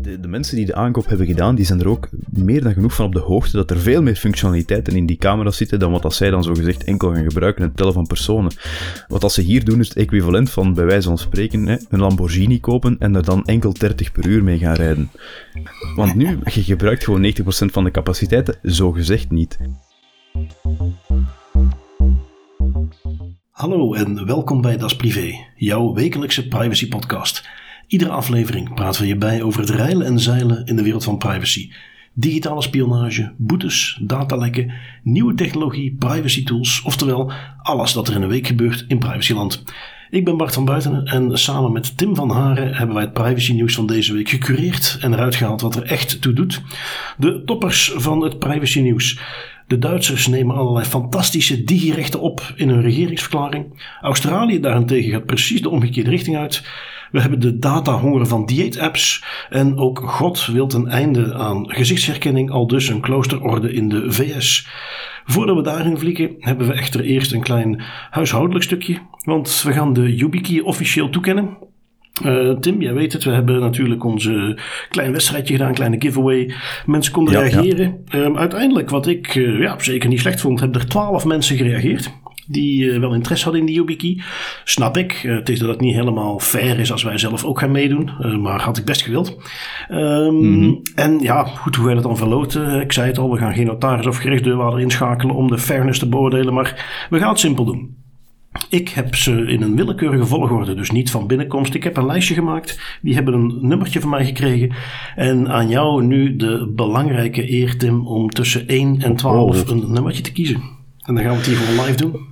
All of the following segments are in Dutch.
De, de, mensen die de aankoop hebben gedaan, die zijn er ook meer dan genoeg van op de hoogte dat er veel meer functionaliteiten in die camera's zitten dan wat als zij dan zogezegd enkel gaan gebruiken, het tellen van personen. Wat als ze hier doen is het equivalent van, bij wijze van spreken, hè, een Lamborghini kopen en er dan enkel 30 per uur mee gaan rijden. Want nu, je gebruikt gewoon 90% van de capaciteiten, zogezegd niet. Hallo en welkom bij Das Privé, jouw wekelijkse privacy podcast. Iedere aflevering praten we je bij over het reilen en zeilen in de wereld van privacy. Digitale spionage, boetes, datalekken, nieuwe technologie, privacy tools, oftewel alles dat er in een week gebeurt in privacyland. Ik ben Bart van Buiten en samen met Tim van Haren hebben wij het privacy nieuws van deze week gecureerd en eruit gehaald wat er echt toe doet. De toppers van het privacy nieuws. De Duitsers nemen allerlei fantastische digirechten op in hun regeringsverklaring. Australië daarentegen gaat precies de omgekeerde richting uit. We hebben de datahonger van dieetapps. En ook God wil een einde aan gezichtsherkenning, al dus een kloosterorde in de VS. Voordat we daarin vliegen, hebben we echter eerst een klein huishoudelijk stukje. Want we gaan de YubiKey officieel toekennen. Uh, Tim, jij weet het, we hebben natuurlijk onze klein wedstrijdje gedaan, kleine giveaway. Mensen konden ja, reageren. Ja. Um, uiteindelijk, wat ik uh, ja, zeker niet slecht vond, hebben er twaalf mensen gereageerd die uh, wel interesse hadden in die YubiKey. Snap ik. Het is dat het niet helemaal fair is als wij zelf ook gaan meedoen. Maar had ik best gewild. Um, mm-hmm. En ja, goed, hoe wij dat dan verloten? ik zei het al, we gaan geen notaris of gerechtsdeurwaarder inschakelen om de fairness te beoordelen. Maar we gaan het simpel doen. Ik heb ze in een willekeurige volgorde, dus niet van binnenkomst. Ik heb een lijstje gemaakt. Die hebben een nummertje van mij gekregen. En aan jou nu de belangrijke eer, Tim, om tussen 1 en 12 oh. een nummertje te kiezen. En dan gaan we het hier gewoon live doen.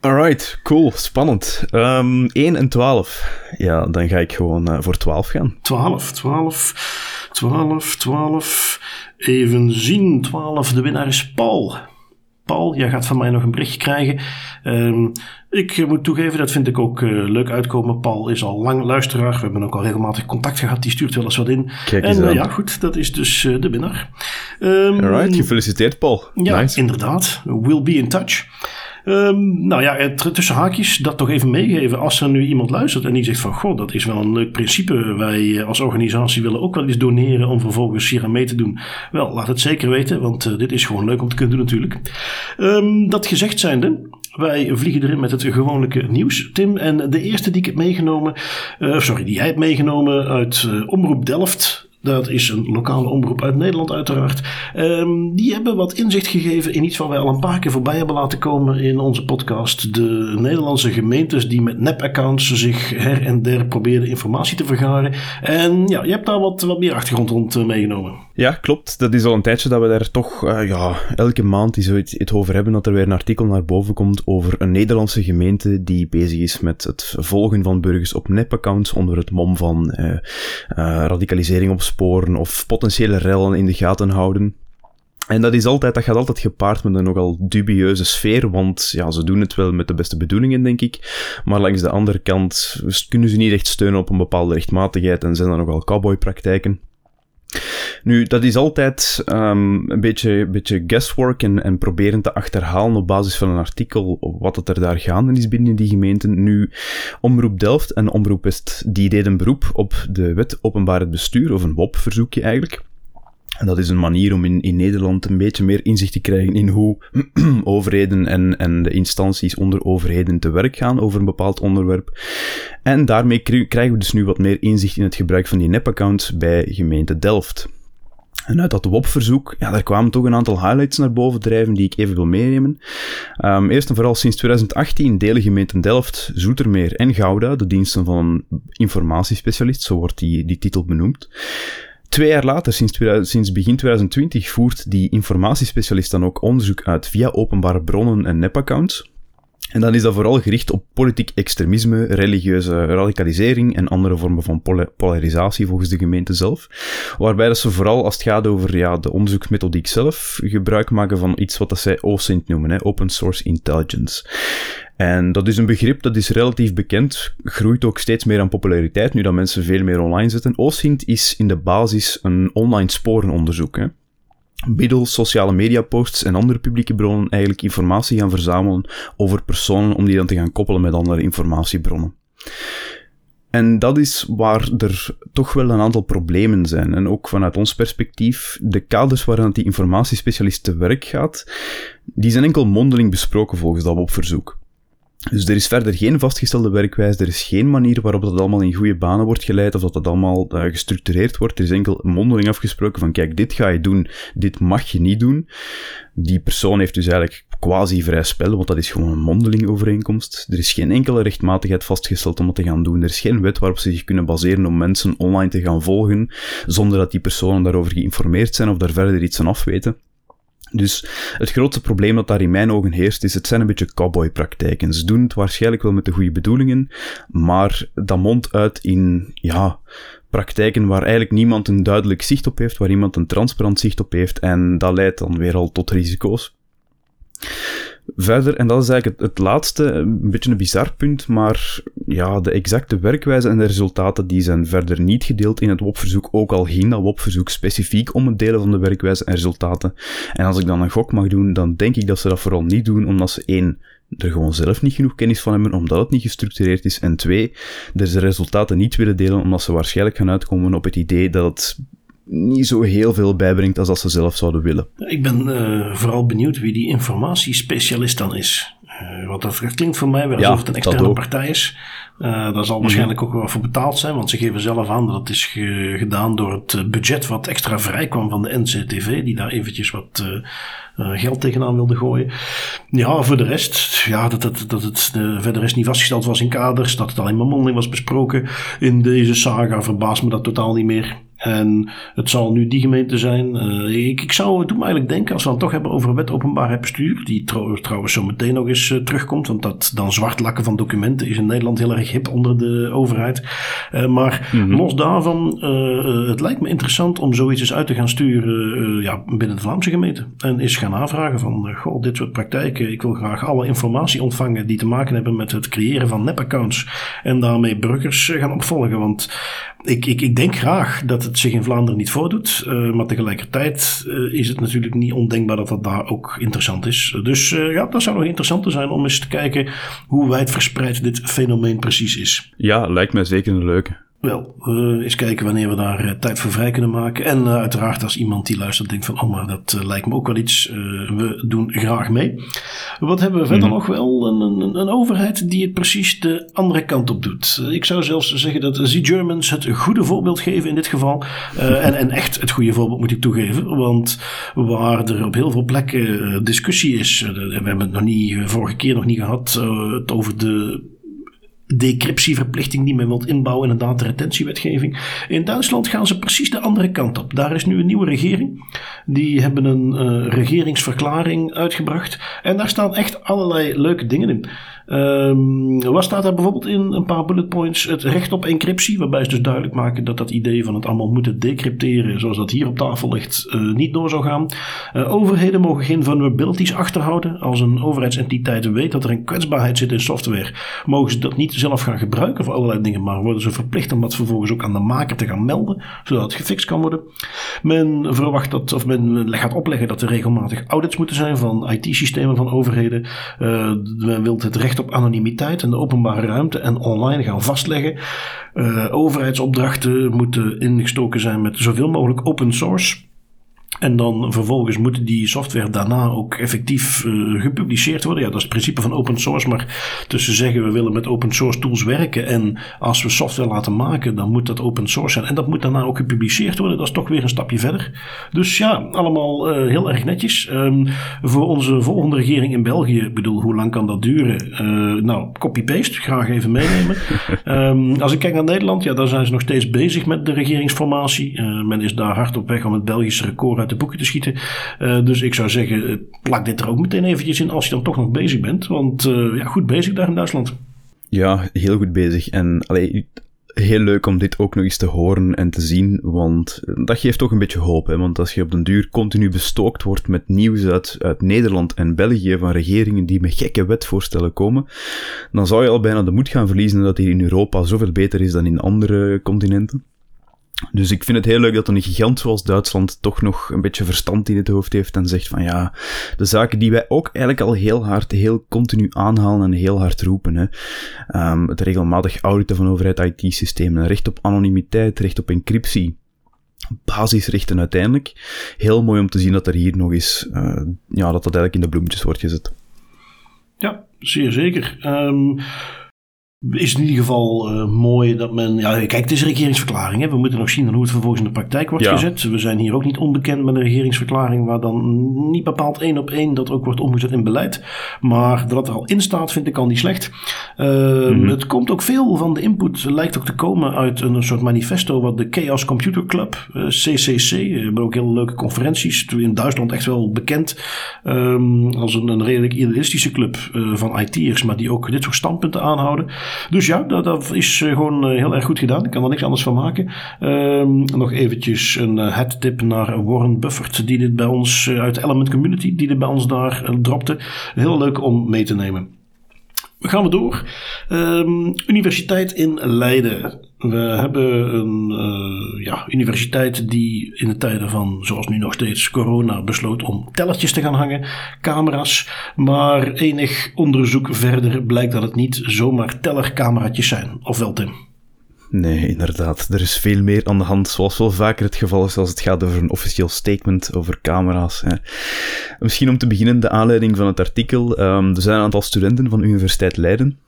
Alright, cool, spannend. Um, 1 en 12. Ja, dan ga ik gewoon uh, voor 12 gaan. 12, 12, 12, 12. Even zien, 12. De winnaar is Paul. Paul, jij gaat van mij nog een berichtje krijgen. Um, ik moet toegeven, dat vind ik ook uh, leuk uitkomen. Paul is al lang luisteraar. We hebben ook al regelmatig contact gehad. Die stuurt wel eens wat in. Kijk en uh, ja, goed, dat is dus uh, de winnaar. Um, Alright, gefeliciteerd Paul. Ja, nice. inderdaad. We'll be in touch. Um, nou ja, tussen haakjes dat toch even meegeven. Als er nu iemand luistert en die zegt van... Goh, dat is wel een leuk principe. Wij als organisatie willen ook wel eens doneren... om vervolgens hier aan mee te doen. Wel, laat het zeker weten. Want uh, dit is gewoon leuk om te kunnen doen natuurlijk. Um, dat gezegd zijnde... Wij vliegen erin met het gewone nieuws, Tim. En de eerste die ik heb meegenomen... Uh, sorry, die jij hebt meegenomen uit Omroep Delft... Dat is een lokale omroep uit Nederland uiteraard. Um, die hebben wat inzicht gegeven in iets wat wij al een paar keer voorbij hebben laten komen in onze podcast. De Nederlandse gemeentes die met nep-accounts zich her en der probeerden informatie te vergaren. En ja, je hebt daar wat, wat meer achtergrond rond uh, meegenomen. Ja, klopt. Dat is al een tijdje dat we daar toch uh, ja, elke maand zoiets het over hebben dat er weer een artikel naar boven komt over een Nederlandse gemeente die bezig is met het volgen van burgers op nep-accounts onder het mom van uh, radicalisering op of potentiële rellen in de gaten houden. En dat, is altijd, dat gaat altijd gepaard met een nogal dubieuze sfeer, want ja, ze doen het wel met de beste bedoelingen, denk ik. Maar langs de andere kant kunnen ze niet echt steunen op een bepaalde rechtmatigheid en zijn er nogal cowboypraktijken. Nu, dat is altijd um, een beetje, beetje guesswork en, en proberen te achterhalen op basis van een artikel wat het er daar gaande is binnen die gemeenten. Nu, Omroep Delft en Omroep West, die deden beroep op de wet openbaar het bestuur, of een WOP-verzoekje eigenlijk. En dat is een manier om in, in Nederland een beetje meer inzicht te krijgen in hoe overheden en, en de instanties onder overheden te werk gaan over een bepaald onderwerp. En daarmee krijgen we dus nu wat meer inzicht in het gebruik van die nep-accounts bij gemeente Delft. En uit dat WOP-verzoek, ja, daar kwamen toch een aantal highlights naar boven drijven die ik even wil meenemen. Um, eerst en vooral sinds 2018 delen gemeenten Delft, Zoetermeer en Gouda de diensten van een informatiespecialist, zo wordt die, die titel benoemd. Twee jaar later, sinds, 2000, sinds begin 2020, voert die informatiespecialist dan ook onderzoek uit via openbare bronnen en nepaccounts. En dan is dat vooral gericht op politiek extremisme, religieuze radicalisering en andere vormen van pol polarisatie volgens de gemeente zelf. Waarbij dat ze vooral als het gaat over ja, de onderzoeksmethodiek zelf gebruik maken van iets wat dat zij OSINT noemen, hè, Open Source Intelligence. En dat is een begrip dat is relatief bekend, groeit ook steeds meer aan populariteit nu dat mensen veel meer online zetten. OSINT is in de basis een online sporenonderzoek. Middels sociale media posts en andere publieke bronnen eigenlijk informatie gaan verzamelen over personen om die dan te gaan koppelen met andere informatiebronnen. En dat is waar er toch wel een aantal problemen zijn. En ook vanuit ons perspectief, de kaders waarin die informatiespecialist te werk gaat, die zijn enkel mondeling besproken volgens dat WOP-verzoek. Dus er is verder geen vastgestelde werkwijze, er is geen manier waarop dat allemaal in goede banen wordt geleid of dat dat allemaal uh, gestructureerd wordt. Er is enkel mondeling afgesproken van kijk, dit ga je doen, dit mag je niet doen. Die persoon heeft dus eigenlijk quasi vrij spel, want dat is gewoon een mondeling overeenkomst. Er is geen enkele rechtmatigheid vastgesteld om dat te gaan doen. Er is geen wet waarop ze zich kunnen baseren om mensen online te gaan volgen, zonder dat die personen daarover geïnformeerd zijn of daar verder iets aan afweten. Dus het grootste probleem dat daar in mijn ogen heerst, is het zijn een beetje cowboypraktijken. Ze doen het waarschijnlijk wel met de goede bedoelingen, maar dat mondt uit in, ja, praktijken waar eigenlijk niemand een duidelijk zicht op heeft, waar iemand een transparant zicht op heeft, en dat leidt dan weer al tot risico's. Verder, en dat is eigenlijk het, het, laatste, een beetje een bizar punt, maar ja, de exacte werkwijze en de resultaten die zijn verder niet gedeeld in het WOP-verzoek, ook al ging dat WOP-verzoek specifiek om het delen van de werkwijze en resultaten. En als ik dan een gok mag doen, dan denk ik dat ze dat vooral niet doen, omdat ze één, er gewoon zelf niet genoeg kennis van hebben, omdat het niet gestructureerd is, en twee, de resultaten niet willen delen, omdat ze waarschijnlijk gaan uitkomen op het idee dat het niet zo heel veel bijbrengt als dat ze zelf zouden willen. Ik ben uh, vooral benieuwd wie die informatiespecialist dan is. Uh, want dat klinkt voor mij wel alsof het een externe partij is. Uh, daar zal mhm. waarschijnlijk ook wel voor betaald zijn, want ze geven zelf aan dat het is ge gedaan door het budget wat extra vrij kwam van de NCTV, die daar eventjes wat geld tegenaan wilde gooien. Ja, voor de rest, ja, dat, dat, dat het verder is niet vastgesteld was in kaders, dat het alleen maar mondeling was besproken in deze saga, verbaast me dat totaal niet meer. En het zal nu die gemeente zijn. Uh, ik, ik zou, het doet me eigenlijk denken, als we het toch hebben over wet openbaarheid bestuur, die trouw, trouwens zo meteen nog eens uh, terugkomt, want dat dan zwart lakken van documenten is in Nederland heel erg hip onder de overheid. Uh, maar mm -hmm. los daarvan, het lijkt me interessant om zoiets eens uit te gaan sturen ja, binnen de Vlaamse gemeente. En eens gaan aanvragen van, goh, dit soort praktijken, ik wil graag alle informatie ontvangen die te maken hebben met het creëren van nepaccounts en daarmee burgers gaan opvolgen. Want ik, ik, ik denk graag dat het zich in Vlaanderen niet voordoet. Uh, maar tegelijkertijd uh, is het natuurlijk niet ondenkbaar dat dat daar ook interessant is. Dus uh, ja, dat zou nog interessanter zijn om eens te kijken hoe wijdverspreid dit fenomeen precies is. Ja, lijkt mij zeker een leuke. Wel, uh, eens kijken wanneer we daar uh, tijd voor vrij kunnen maken. En uh, uiteraard als iemand die luistert denkt van, oh maar dat lijkt me ook wel iets. we doen graag mee. Wat hebben we verder mm. nog wel? Een, een, een, overheid die het precies de andere kant op doet. ik zou zelfs zeggen dat The Germans het goede voorbeeld geven in dit geval. en, en echt het goede voorbeeld moet ik toegeven. Want waar er op heel veel plekken discussie is. we hebben het nog niet, vorige keer nog niet gehad. over de decryptieverplichting die men wilt inbouwen in de dataretentiewetgeving. In Duitsland gaan ze precies de andere kant op. Daar is nu een nieuwe regering. Die hebben een uh, regeringsverklaring uitgebracht. En daar staan echt allerlei leuke dingen in. Um, wat staat daar bijvoorbeeld in? Een paar bullet points. Het recht op encryptie, waarbij ze dus duidelijk maken dat dat idee van het allemaal moeten decrypteren, zoals dat hier op tafel ligt, uh, niet door zou gaan. Uh, overheden mogen geen vulnerabilities achterhouden. Als een overheidsentiteit weet dat er een kwetsbaarheid zit in software, mogen ze dat niet zelf gaan gebruiken voor allerlei dingen, maar worden ze verplicht om dat vervolgens ook aan de maker te gaan melden, zodat het gefixt kan worden. Men verwacht dat, of men gaat opleggen dat er regelmatig audits moeten zijn van IT-systemen van overheden. Uh, men wil het recht op anonimiteit en de openbare ruimte en online gaan vastleggen. Uh, overheidsopdrachten moeten ingestoken zijn met zoveel mogelijk open source. En dan vervolgens moet die software daarna ook effectief uh, gepubliceerd worden. Ja, dat is het principe van open source. Maar tussen zeggen we willen met open source tools werken. En als we software laten maken, dan moet dat open source zijn. En dat moet daarna ook gepubliceerd worden. Dat is toch weer een stapje verder. Dus ja, allemaal uh, heel erg netjes. Um, voor onze volgende regering in België, ik bedoel, hoe lang kan dat duren? Uh, nou, copy-paste, graag even meenemen. um, als ik kijk naar Nederland, ja, daar zijn ze nog steeds bezig met de regeringsformatie. men is daar hard op weg om het Belgische record de boeken te schieten. Uh, dus ik zou zeggen, eh, plak dit er ook meteen eventjes in als je dan toch nog bezig bent. Want uh, ja, goed bezig daar in Duitsland. Ja, heel goed bezig. En allee, heel leuk om dit ook nog eens te horen en te zien, want dat geeft toch een beetje hoop. Hè? Want als je op den duur continu bestookt wordt met nieuws uit, uit Nederland en België van regeringen die met gekke wetvoorstellen komen, dan zou je al bijna de moed gaan verliezen dat hier in Europa zoveel beter is dan in andere continenten. Dus ik vind het heel leuk dat een gigant zoals Duitsland toch nog een beetje verstand in het hoofd heeft en zegt van ja, de zaken die wij ook eigenlijk al heel hard, heel continu aanhalen en heel hard roepen. Hè. Um, het regelmatig auditen van overheid IT-systemen, recht op anonimiteit, recht op encryptie, basisrechten uiteindelijk. Heel mooi om te zien dat er hier nog eens, uh, ja, dat dat eigenlijk in de bloemetjes wordt gezet. Ja, zeer zeker. Um, is in ieder geval uh, mooi dat men. Ja, kijk, het is een regeringsverklaring. Hè. We moeten nog zien hoe het vervolgens in de praktijk wordt gezet. We zijn hier ook niet onbekend met een regeringsverklaring waar dan niet bepaald één op één dat ook wordt omgezet in beleid. Maar dat er al in staat, vind ik al niet slecht. Uh, mm-hmm. Het komt ook veel van de input, lijkt ook te komen uit een soort manifesto wat de Chaos Computer Club, uh, CCC, we hebben ook hele leuke conferenties, in Duitsland echt wel bekend um, als een, een, redelijk idealistische club van IT'ers, maar die ook dit soort standpunten aanhouden. Dus ja, dat, dat is eh, gewoon eh, heel erg goed gedaan. Ik kan er niks anders van maken. Um, nog eventjes een uh, tip naar Warren Buffett, die dit bij ons uit Element Community, die dit bij ons daar dropte. Heel leuk om mee te nemen. Gaan we door. Um, universiteit in Leiden. We hebben een uh, ja, universiteit die in de tijden van, zoals nu nog steeds, corona besloot om tellertjes te gaan hangen, camera's. Maar enig onderzoek verder blijkt dat het niet zomaar tellercameraatjes zijn. Ofwel, Tim? Nee, inderdaad. Er is veel meer aan de hand, zoals wel vaker het geval is als het gaat over een officieel statement over camera's. Hè. Misschien om te beginnen de aanleiding van het artikel. Um, er zijn een aantal studenten van de Universiteit Leiden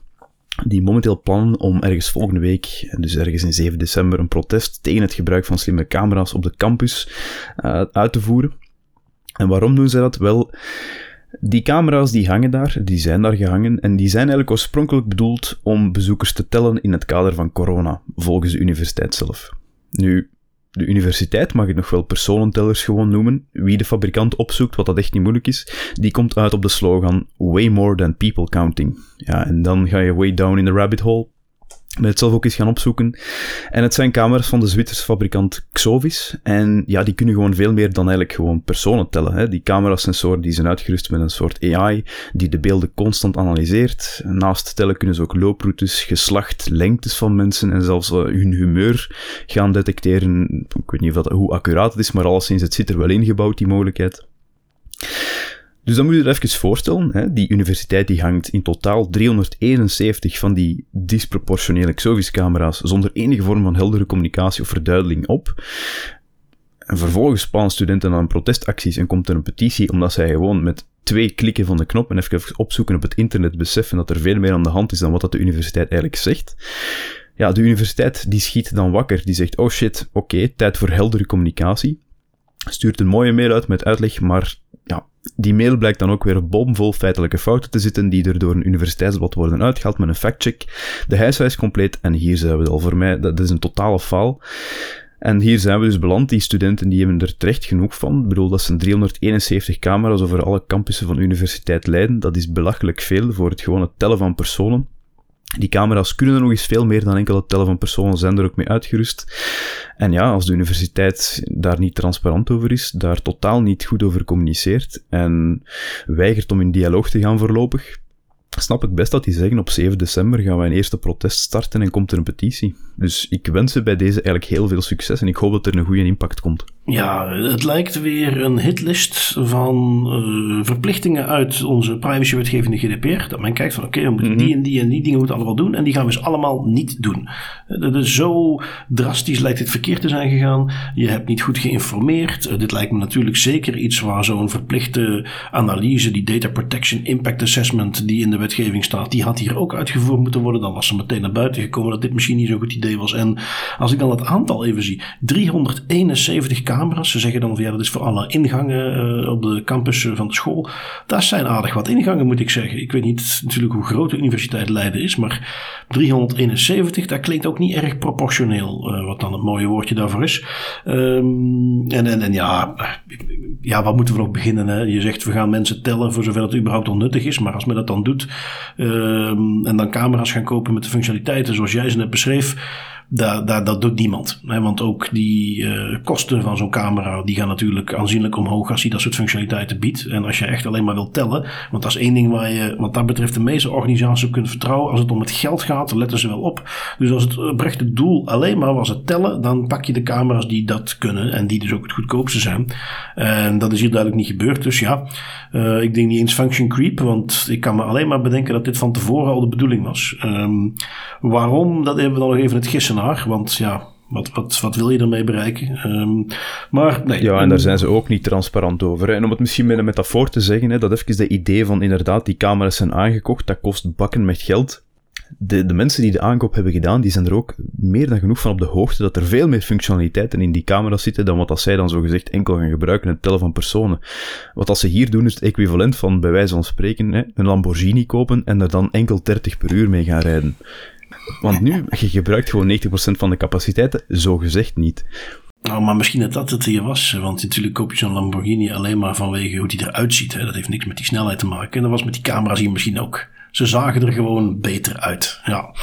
die momenteel plannen om ergens volgende week, dus ergens in 7 december, een protest tegen het gebruik van slimme camera's op de campus uh, uit te voeren. En waarom doen zij dat? Wel, die camera's die hangen daar, die zijn daar gehangen en die zijn eigenlijk oorspronkelijk bedoeld om bezoekers te tellen in het kader van corona, volgens de universiteit zelf. Nu, de universiteit mag het nog wel personentellers gewoon noemen. Wie de fabrikant opzoekt, wat dat echt niet moeilijk is, die komt uit op de slogan Way more than people counting. Ja, en dan ga je way down in the rabbit hole ben het zelf ook eens gaan opzoeken. En het zijn camera's van de Zwitserse fabrikant Xovis. En ja, die kunnen gewoon veel meer dan eigenlijk gewoon personen tellen. Hè. Die camerasensoren die zijn uitgerust met een soort AI die de beelden constant analyseert. Naast tellen kunnen ze ook looproutes, geslacht, lengtes van mensen en zelfs uh, hun humeur gaan detecteren. Ik weet niet of dat, hoe accuraat het is, maar alleszins het zit er wel ingebouwd, die mogelijkheid. Dus dan moet je je even voorstellen, hè, die universiteit die hangt in totaal 371 van die disproportionele Xovis-camera's zonder enige vorm van heldere communicatie of verduidelijking op. En vervolgens spannen studenten aan protestacties en komt er een petitie omdat zij gewoon met twee klikken van de knop en even opzoeken op het internet beseffen dat er veel meer aan de hand is dan wat dat de universiteit eigenlijk zegt. Ja, de universiteit die schiet dan wakker. Die zegt, oh shit, oké, tijd voor heldere communicatie. Stuurt een mooie mail uit met uitleg, maar die mail blijkt dan ook weer bomvol feitelijke fouten te zitten, die er door een universiteitsblad worden uitgehaald met een factcheck. De huiswijs compleet, en hier zijn we al voor mij, dat is een totale faal. En hier zijn we dus beland. Die studenten die hebben er terecht genoeg van. Ik bedoel, dat zijn 371 camera's over alle campussen van Universiteit Leiden. Dat is belachelijk veel voor het gewone tellen van personen. Die camera's kunnen nog eens veel meer dan enkel het tellen van personen, zijn er ook mee uitgerust. En ja, als de universiteit daar niet transparant over is, daar totaal niet goed over communiceert en weigert om in dialoog te gaan voorlopig, snap ik best dat die zeggen op 7 december gaan wij een eerste protest starten en komt er een petitie. Dus ik wens ze bij deze eigenlijk heel veel succes en ik hoop dat er een goede impact komt. Ja, het lijkt weer een hitlist van uh, verplichtingen uit onze privacywetgevende GDPR. Dat men kijkt van oké, we moeten mhm. die en die en die dingen moeten allemaal doen en die gaan we dus allemaal niet doen. Dat is zo drastisch lijkt het verkeerd te zijn gegaan. Je hebt niet goed geïnformeerd. Uh, dit lijkt me natuurlijk zeker iets waar zo'n verplichte analyse, die data protection impact assessment die in de wetgeving staat, die had hier ook uitgevoerd moeten worden. Dan was er meteen naar buiten gekomen dat dit misschien niet zo'n goed idee was. En als ik dan het aantal even zie, 371 Ze zeggen dan van ja, dat is voor alle ingangen uh, op de campus van de school. Dat zijn aardig wat ingangen, moet ik zeggen. Ik weet niet natuurlijk hoe groot de Universiteit Leiden is, maar 371, dat klinkt ook niet erg proportioneel, uh, wat dan het mooie woordje daarvoor is. Um, en, en, en ja, ja, wat moeten we nog beginnen? Hè? Je zegt we gaan mensen tellen voor zover het überhaupt al nuttig is, maar als men dat dan doet um, en dan camera's gaan kopen met de functionaliteiten zoals jij ze net beschreef dat, dat, doet niemand. Hè? Want ook die uh, kosten van zo'n camera, die gaan natuurlijk aanzienlijk omhoog als hij dat soort functionaliteiten biedt. En als je echt alleen maar wilt tellen, want dat is één ding waar je wat dat betreft de meeste organisaties op kunt vertrouwen. Als het om het geld gaat, letten ze wel op. Dus als het oprechte doel alleen maar was het tellen, dan pak je de camera's die dat kunnen en die dus ook het goedkoopste zijn. En dat is hier duidelijk niet gebeurd. Dus ja, uh, ik denk niet eens function creep, want ik kan me alleen maar bedenken dat dit van tevoren al de bedoeling was. Um, waarom, dat hebben we dan nog even het gissen naar, want ja, wat, wat, wat wil je ermee bereiken? Um, maar nee. Ja, en daar zijn ze ook niet transparant over. Hè. En om het misschien met een metafoor te zeggen, hè, dat even de idee van inderdaad, die camera's zijn aangekocht, dat kost bakken met geld de, de mensen die de aankoop hebben gedaan, die zijn er ook meer dan genoeg van op de hoogte dat er veel meer functionaliteiten in die camera's zitten dan wat als zij dan zogezegd enkel gaan gebruiken, het tellen van personen. Wat als ze hier doen is het equivalent van, bij wijze van spreken, hè, een Lamborghini kopen en er dan enkel 30 per uur mee gaan rijden. Want nu, je gebruikt gewoon 90% van de capaciteiten, zogezegd niet. Nou, maar misschien dat dat het hier was. Want natuurlijk koop je zo'n Lamborghini alleen maar vanwege hoe die eruit ziet. Hè. Dat heeft niks met die snelheid te maken. En dat was met die camera's hier misschien ook. Ze zagen er gewoon beter uit. Ja.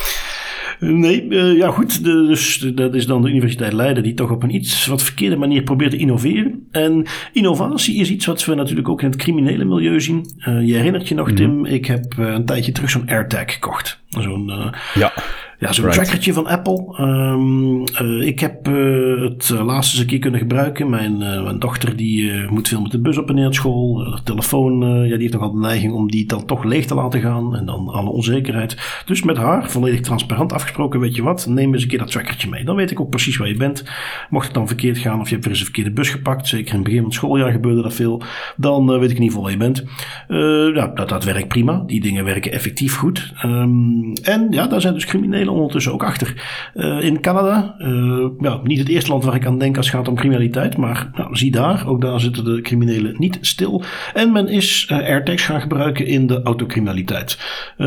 Nee, uh, ja goed. dus dat is dan de Universiteit Leiden die toch op een iets wat verkeerde manier probeert te innoveren. En innovatie is iets wat we natuurlijk ook in het criminele milieu zien. Uh, je herinnert je nog, mhm. Tim, ik heb uh, een tijdje terug zo'n AirTag gekocht. Zo'n ja. Ja, zo'n right. trackertje van Apple. Um, uh, ik heb uh, het uh, laatst eens een keer kunnen gebruiken. Mijn, mijn dochter die moet veel met de bus op en neer school. De telefoon, ja, die heeft nogal de neiging om die dan toch leeg te laten gaan. En dan alle onzekerheid. Dus met haar, volledig transparant afgesproken, weet je wat, neem eens een keer dat trackertje mee. Dan weet ik ook precies waar je bent. Mocht het dan verkeerd gaan of je hebt weer eens een verkeerde bus gepakt. Zeker in het begin van het schooljaar gebeurde dat veel. Dan weet ik in ieder geval waar je bent. ja, dat, dat werkt prima. Die dingen werken effectief goed. Um, en ja, daar zijn dus criminelen ondertussen ook achter. Uh, in Canada, uh, ja, niet het eerste land waar ik aan denk als het gaat om criminaliteit, maar nou, zie daar, ook daar zitten de criminelen niet stil. En men is uh, AirTags gaan gebruiken in de autocriminaliteit.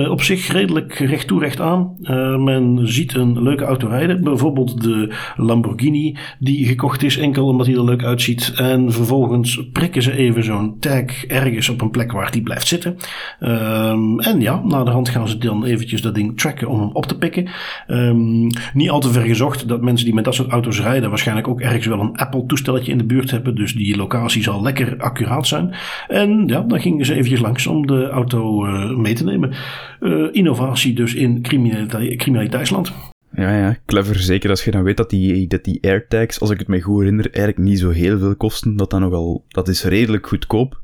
op zich redelijk recht toe recht aan. men ziet een leuke auto rijden, bijvoorbeeld de Lamborghini die gekocht is enkel omdat hij er leuk uitziet. En vervolgens prikken ze even zo'n tag ergens op een plek waar die blijft zitten. Ehm, en ja, na de hand gaan ze dan eventjes dat ding tracken om hem op te pikken. Um, niet al te ver gezocht dat mensen die met dat soort auto's rijden waarschijnlijk ook ergens wel een Apple-toestelletje in de buurt hebben. Dus die locatie zal lekker accuraat zijn. En ja, dan gingen ze eventjes langs om de auto uh, mee te nemen. Uh, innovatie dus in criminaliteitsland. Ja, ja, clever. Zeker als je dan weet dat die, dat die AirTags, als ik het me goed herinner, eigenlijk niet zo heel veel kosten. Dat, dan nogal, dat is redelijk goedkoop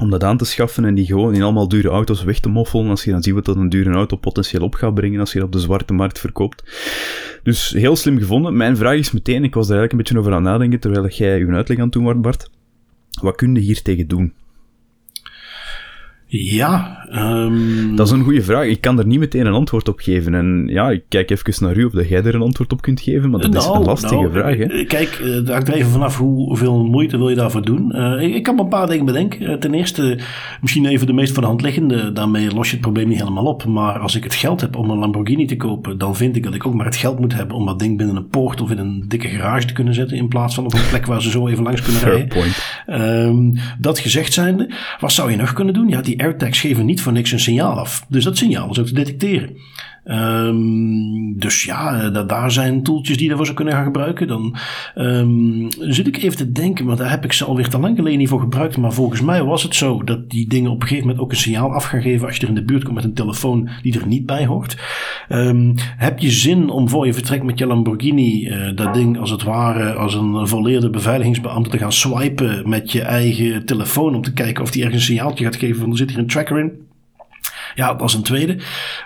om dat aan te schaffen en die gewoon in allemaal dure auto's weg te moffelen. Als je dan ziet wat dat een dure auto potentieel op gaat brengen als je dat op de zwarte markt verkoopt. Dus heel slim gevonden. Mijn vraag is meteen, ik was daar eigenlijk een beetje over aan nadenken terwijl jij uw uitleg aan het doen was, Bart. Wat kun je hier tegen doen? Ja. Um... Dat is een goede vraag. Ik kan er niet meteen een antwoord op geven. En ja, ik kijk even naar u of dat jij er een antwoord op kunt geven, maar dat is een nou, lastige nou, vraag. Hè? Eh, kijk, eh, het hangt er even vanaf hoeveel moeite wil je daarvoor doen. Uh, ik, ik, kan me een paar dingen bedenken. ten eerste, misschien even de meest voor de hand liggende. Daarmee los je het probleem niet helemaal op. Maar als ik het geld heb om een Lamborghini te kopen, dan vind ik dat ik ook maar het geld moet hebben om dat ding binnen een poort of in een dikke garage te kunnen zetten. In plaats van op een plek waar ze zo even langs kunnen Fair rijden. Point. Um, dat gezegd zijnde, wat zou je nog kunnen doen? Ja, die AirTags geven niet voor niks een signaal af. Dus dat signaal is ook te detecteren. Um, dus ja, eh, daar zijn toeltjes die daarvoor zou kunnen gaan gebruiken. Dan um, zit ik even te denken, maar daar heb ik ze alweer te lang geleden niet voor gebruikt. Maar volgens mij was het zo dat die dingen op een gegeven moment ook een signaal af gaan geven als je er in de buurt komt met een telefoon die er niet bij hoort. Um, heb je zin om voor je vertrek met je Lamborghini uh, dat ding als het ware als een volleerde beveiligingsbeambte te gaan swipen met je eigen telefoon om te kijken of die ergens een signaaltje gaat geven van er zit hier een tracker in? Ja, dat is een tweede.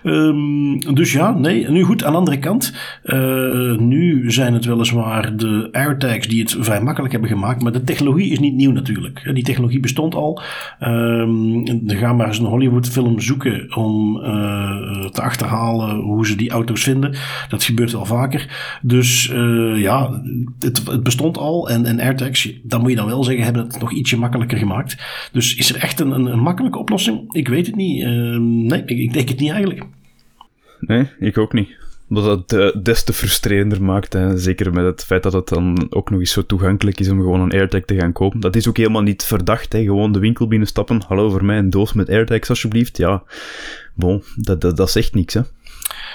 Um, dus ja, nee. Nu goed, aan de andere kant. Uh, nu zijn het weliswaar de AirTags die het vrij makkelijk hebben gemaakt. Maar de technologie is niet nieuw natuurlijk. Die technologie bestond al. Um, dan gaan maar eens een Hollywood film zoeken om uh, te achterhalen hoe ze die auto's vinden. Dat gebeurt wel vaker. Dus uh, ja, het, het, bestond al. En, en AirTags, dat moet je dan wel zeggen, hebben het nog ietsje makkelijker gemaakt. Dus is er echt een, een, een makkelijke oplossing? Ik weet het niet. Um, nee, ik, ik, denk het niet eigenlijk. Nee, ik ook niet. Dat het uh, des te frustrerender maakt. Hè. Zeker met het feit dat het dan ook nog eens zo toegankelijk is om gewoon een AirTag te gaan kopen. Dat is ook helemaal niet verdacht. Hè. Gewoon de winkel binnenstappen. Hallo, voor mij een doos met AirTags alsjeblieft. Ja, bon, dat, dat, dat is echt niks. Hè.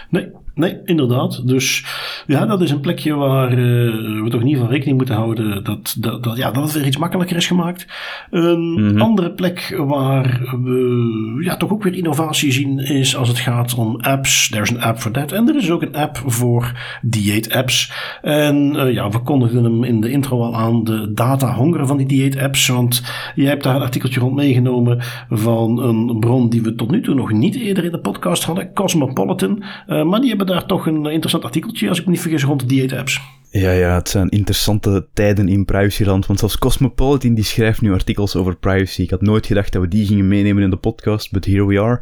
Nee, nee, inderdaad. Dus ja, dat is een plekje waar uh, we toch ieder geval rekening moeten houden dat, dat, dat, ja, dat het weer iets makkelijker is gemaakt. Een mm-hmm. andere plek waar we ja, toch ook weer innovatie zien is als het gaat om apps. There's an app for that. En er is ook een app voor dieet-apps. En uh, ja, we kondigden hem in de intro al aan, de data-honger van die dieet-apps. Want jij hebt daar een artikeltje rond meegenomen van een bron die we tot nu toe nog niet eerder in de podcast hadden, Cosmopolitan. Uh, maar die hebben daar toch een interessant artikeltje, als ik me niet vergis, rond de dieet-apps. Ja, ja, het zijn interessante tijden in privacyland, want zelfs Cosmopolitan die schrijft nu artikels over privacy. Ik had nooit gedacht dat we die gingen meenemen in de podcast, but here we are.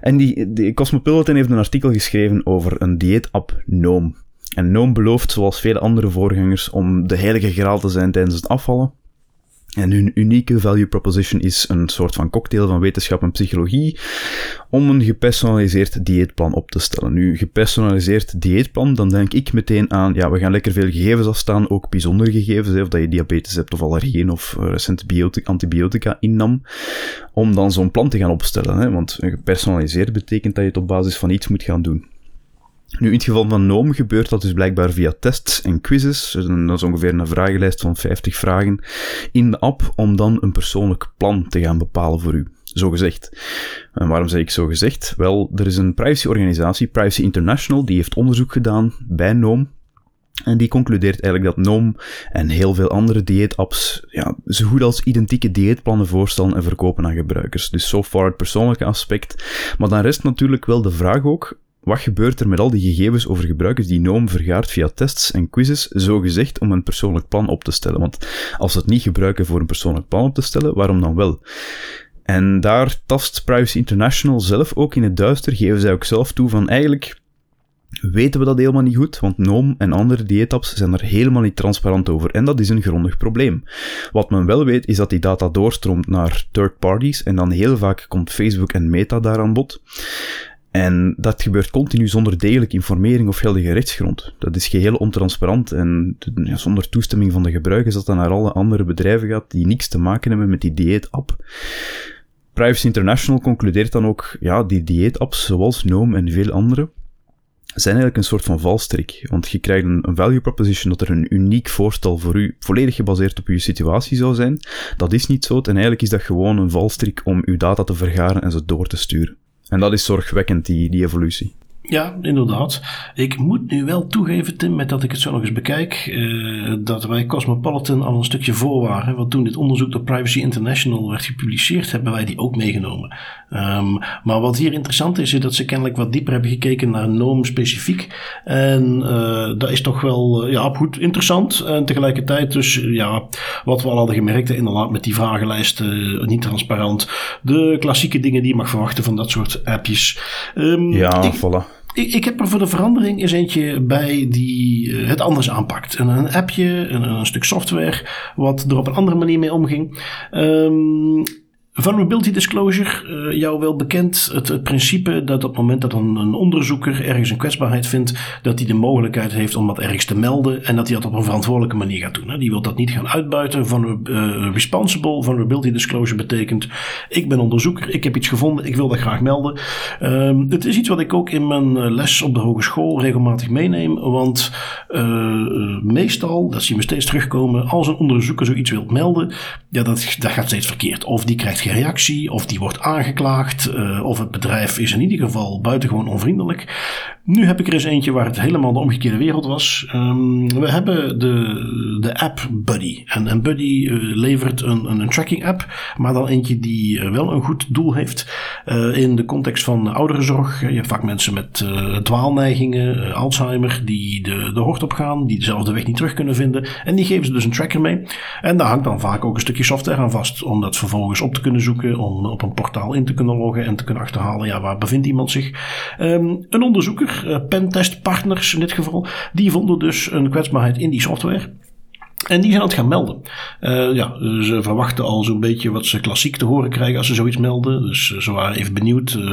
En die, die Cosmopolitan heeft een artikel geschreven over een dieetapp Noom. En Noom belooft, zoals vele andere voorgangers, om de heilige graal te zijn tijdens het afvallen. En hun unieke value proposition is een soort van cocktail van wetenschap en psychologie om een gepersonaliseerd dieetplan op te stellen. Nu, gepersonaliseerd dieetplan, dan denk ik meteen aan, ja, we gaan lekker veel gegevens afstaan, ook bijzondere gegevens, of dat je diabetes hebt of allergieën of recent antibiotica innam, om dan zo'n plan te gaan opstellen. Hè? Want gepersonaliseerd betekent dat je het op basis van iets moet gaan doen. Nu, in het geval van Noom gebeurt dat dus blijkbaar via tests en quizzes. Dus dat is ongeveer een vragenlijst van 50 vragen in de app om dan een persoonlijk plan te gaan bepalen voor u. Zo gezegd. En waarom zeg ik zo gezegd? Wel, er is een privacyorganisatie, Privacy International, die heeft onderzoek gedaan bij Noom. En die concludeert eigenlijk dat Noom en heel veel andere dieetapps ja, zo goed als identieke dieetplannen voorstellen en verkopen aan gebruikers. Dus so far het persoonlijke aspect. Maar dan rest natuurlijk wel de vraag ook, wat gebeurt er met al die gegevens over gebruikers die Noom vergaart via tests en quizzes, zo gezegd om een persoonlijk plan op te stellen? Want als ze het niet gebruiken voor een persoonlijk plan op te stellen, waarom dan wel? En daar tast Privacy International zelf ook in het duister, geven zij ook zelf toe van eigenlijk weten we dat helemaal niet goed, want Noom en andere dieetapps zijn er helemaal niet transparant over en dat is een grondig probleem. Wat men wel weet is dat die data doorstroomt naar third parties en dan heel vaak komt Facebook en Meta daar aan bod. En dat gebeurt continu zonder degelijke informering of geldige rechtsgrond. Dat is geheel ontransparant en ja, zonder toestemming van de gebruikers dat dan naar alle andere bedrijven gaat die niks te maken hebben met die dieetapp. Privacy International concludeert dan ook, ja, die dieetapps zoals Noom en veel andere, zijn eigenlijk een soort van valstrik. Want je krijgt een, een, value proposition dat er een uniek voorstel voor u, volledig gebaseerd op uw situatie zou zijn. Dat is niet zo. En eigenlijk is dat gewoon een valstrik om uw data te vergaren en ze door te sturen. En dat is zorgwekkend, die, die evolutie. Ja, inderdaad. Ik moet nu wel toegeven, Tim, met dat ik het zo nog eens bekijk, uh, dat wij Cosmopolitan al een stukje voor waren. Want toen dit onderzoek door Privacy International werd gepubliceerd, hebben wij die ook meegenomen. Um, maar wat hier interessant is, is dat ze kennelijk wat dieper hebben gekeken naar NOM specifiek. En uh, dat is toch wel uh, ja, goed interessant. En tegelijkertijd dus, ja, wat we al hadden gemerkt, inderdaad met die vragenlijsten, niet transparant. De klassieke dingen die je mag verwachten van dat soort appjes. Um, ja, ik, voilà. Ik, ik, heb er voor de verandering eens eentje bij die het anders aanpakt. Een, een appje, een, een, stuk software, wat er op een andere manier mee omging. Um, Vulnerability disclosure, uh, jou wel bekend. Het, principe dat op het moment dat een, onderzoeker ergens een kwetsbaarheid vindt, dat hij de mogelijkheid heeft om dat ergens te melden en dat hij dat op een verantwoordelijke manier gaat doen. Hè. Die wil dat niet gaan uitbuiten. Van uh, responsible vulnerability disclosure betekent: ik ben onderzoeker, ik heb iets gevonden, ik wil dat graag melden. Uh, het is iets wat ik ook in mijn eh, les op de hogeschool regelmatig meeneem, want meestal, dat zien we steeds terugkomen, als een onderzoeker zoiets wil melden, ja, dat, dat gaat steeds verkeerd. Of die krijgt geen reactie, of die wordt aangeklaagd, uh, of het bedrijf is in ieder geval buitengewoon onvriendelijk. Nu heb ik er eens eentje waar het helemaal de omgekeerde wereld was. Um, we hebben de, de app Buddy. En, en Buddy uh, levert een, een, een, tracking app, maar dan eentje die uh, wel een goed doel heeft. In de context van ouderenzorg. Je hebt vaak mensen met dwaalneigingen, Alzheimer, die de, de hort op gaan, die dezelfde weg niet terug kunnen vinden. En die geven ze dus een tracker mee. En daar hangt dan vaak ook een stukje software aan vast, om dat vervolgens op te kunnen zoeken, om op een portaal in te kunnen loggen en te kunnen achterhalen, ja, waar bevindt iemand zich. Um, een onderzoeker, uh, pentestpartners in dit geval, die vonden dus een kwetsbaarheid in die software. En die zijn het gaan melden. Uh, ja, ze verwachten al zo'n beetje wat ze klassiek te horen krijgen als ze zoiets melden. Dus ze waren even benieuwd. Uh,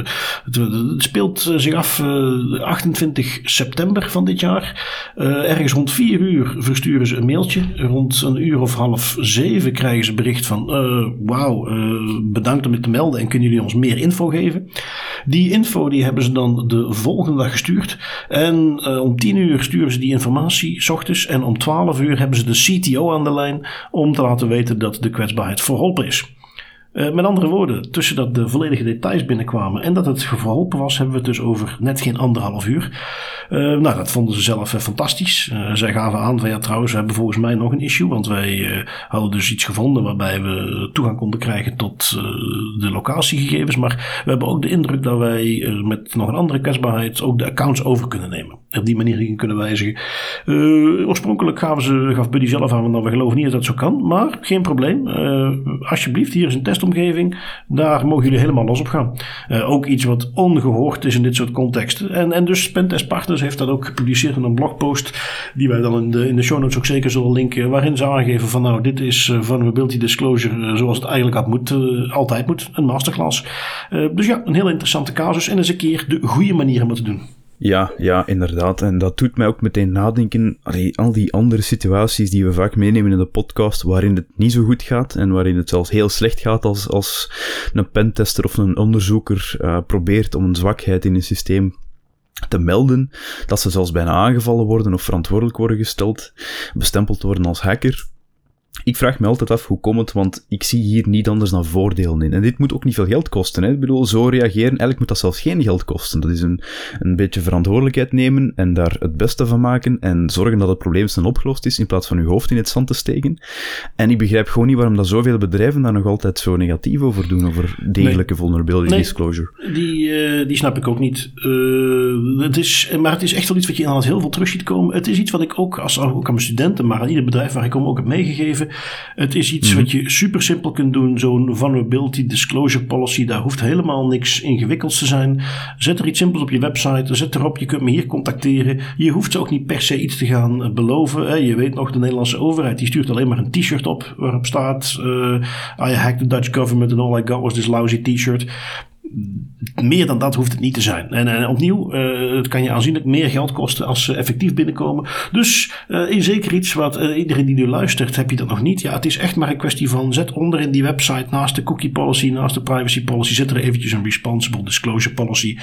het, speelt zich af uh, 28 september van dit jaar. ergens rond 4 uur versturen ze een mailtje. Rond een uur of half zeven krijgen ze bericht van... Wauw, bedankt om het te melden en kunnen jullie ons meer info geven? Die info die hebben ze dan de volgende dag gestuurd. En om 10 uur sturen ze die informatie, s ochtends. En om 12 uur hebben ze de CTO aan de lijn om te laten weten dat de kwetsbaarheid verholpen is. Uh, met andere woorden, tussen dat de volledige details binnenkwamen en dat het verholpen was, hebben we het dus over net geen anderhalf uur. Uh, nou, dat vonden ze zelf uh, fantastisch. zij gaven aan van ja, trouwens, we hebben volgens mij nog een issue, want wij hadden dus iets gevonden waarbij we toegang konden krijgen tot de locatiegegevens. Maar we hebben ook de indruk dat wij met nog een andere kwetsbaarheid ook de accounts over kunnen nemen. Op die manier dingen kunnen wijzigen. oorspronkelijk gaven ze, gaf Buddy zelf aan, want we geloven niet dat dat zo kan, maar geen probleem. alsjeblieft, hier is een test omgeving, daar mogen jullie helemaal los op gaan. Uh, ook iets wat ongehoord is in dit soort contexten. En, en dus Pentest Partners heeft dat ook gepubliceerd in een blogpost, die wij dan in de, in de show notes ook zeker zullen linken, waarin ze aangeven van nou, dit is uh, vulnerability disclosure uh, zoals het eigenlijk had moet, altijd moet, een masterclass. dus ja, een heel interessante casus en eens een keer de goede manier om het te doen. Ja, ja, inderdaad. En dat doet mij ook meteen nadenken. Al die andere situaties die we vaak meenemen in de podcast, waarin het niet zo goed gaat en waarin het zelfs heel slecht gaat als, als een pentester of een onderzoeker uh, probeert om een zwakheid in een systeem te melden, dat ze zelfs bijna aangevallen worden of verantwoordelijk worden gesteld, bestempeld worden als hacker ik vraag me altijd af hoe komt het, want ik zie hier niet anders dan voordelen in. En dit moet ook niet veel geld kosten. Hè? Ik bedoel, zo reageren, eigenlijk moet dat zelfs geen geld kosten. Dat is een, een beetje verantwoordelijkheid nemen en daar het beste van maken en zorgen dat het probleem snel opgelost is in plaats van uw hoofd in het zand te steken. En ik begrijp gewoon niet waarom dat zoveel bedrijven daar nog altijd zo negatief over doen, over degelijke nee. vulnerability nee, disclosure. Die, uh, die snap ik ook niet. Uh, het is, maar het is echt wel iets wat je inderdaad heel veel terug ziet komen. Het is iets wat ik ook, als, ook aan mijn studenten, maar aan ieder bedrijf waar ik kom ook heb meegegeven. Het is iets mhm. wat je super simpel kunt doen. Zo'n vulnerability disclosure policy, daar hoeft helemaal niks ingewikkelds te zijn. Zet er iets simpels op je website. Zet erop, je kunt me hier contacteren. Je hoeft ook niet per se iets te gaan beloven. Je weet nog, de Nederlandse overheid die stuurt alleen maar een t-shirt op waarop staat uh, I hacked the Dutch government and all I got was this lousy t-shirt meer dan dat hoeft het niet te zijn. En, en opnieuw, uh, het kan je aanzienlijk meer geld kosten als ze effectief binnenkomen. Dus uh, in zeker iets wat uh, iedereen die nu luistert, heb je dat nog niet. Ja, het is echt maar een kwestie van zet onder in die website naast de cookie policy, naast de privacy policy, zet er eventjes een responsible disclosure policy.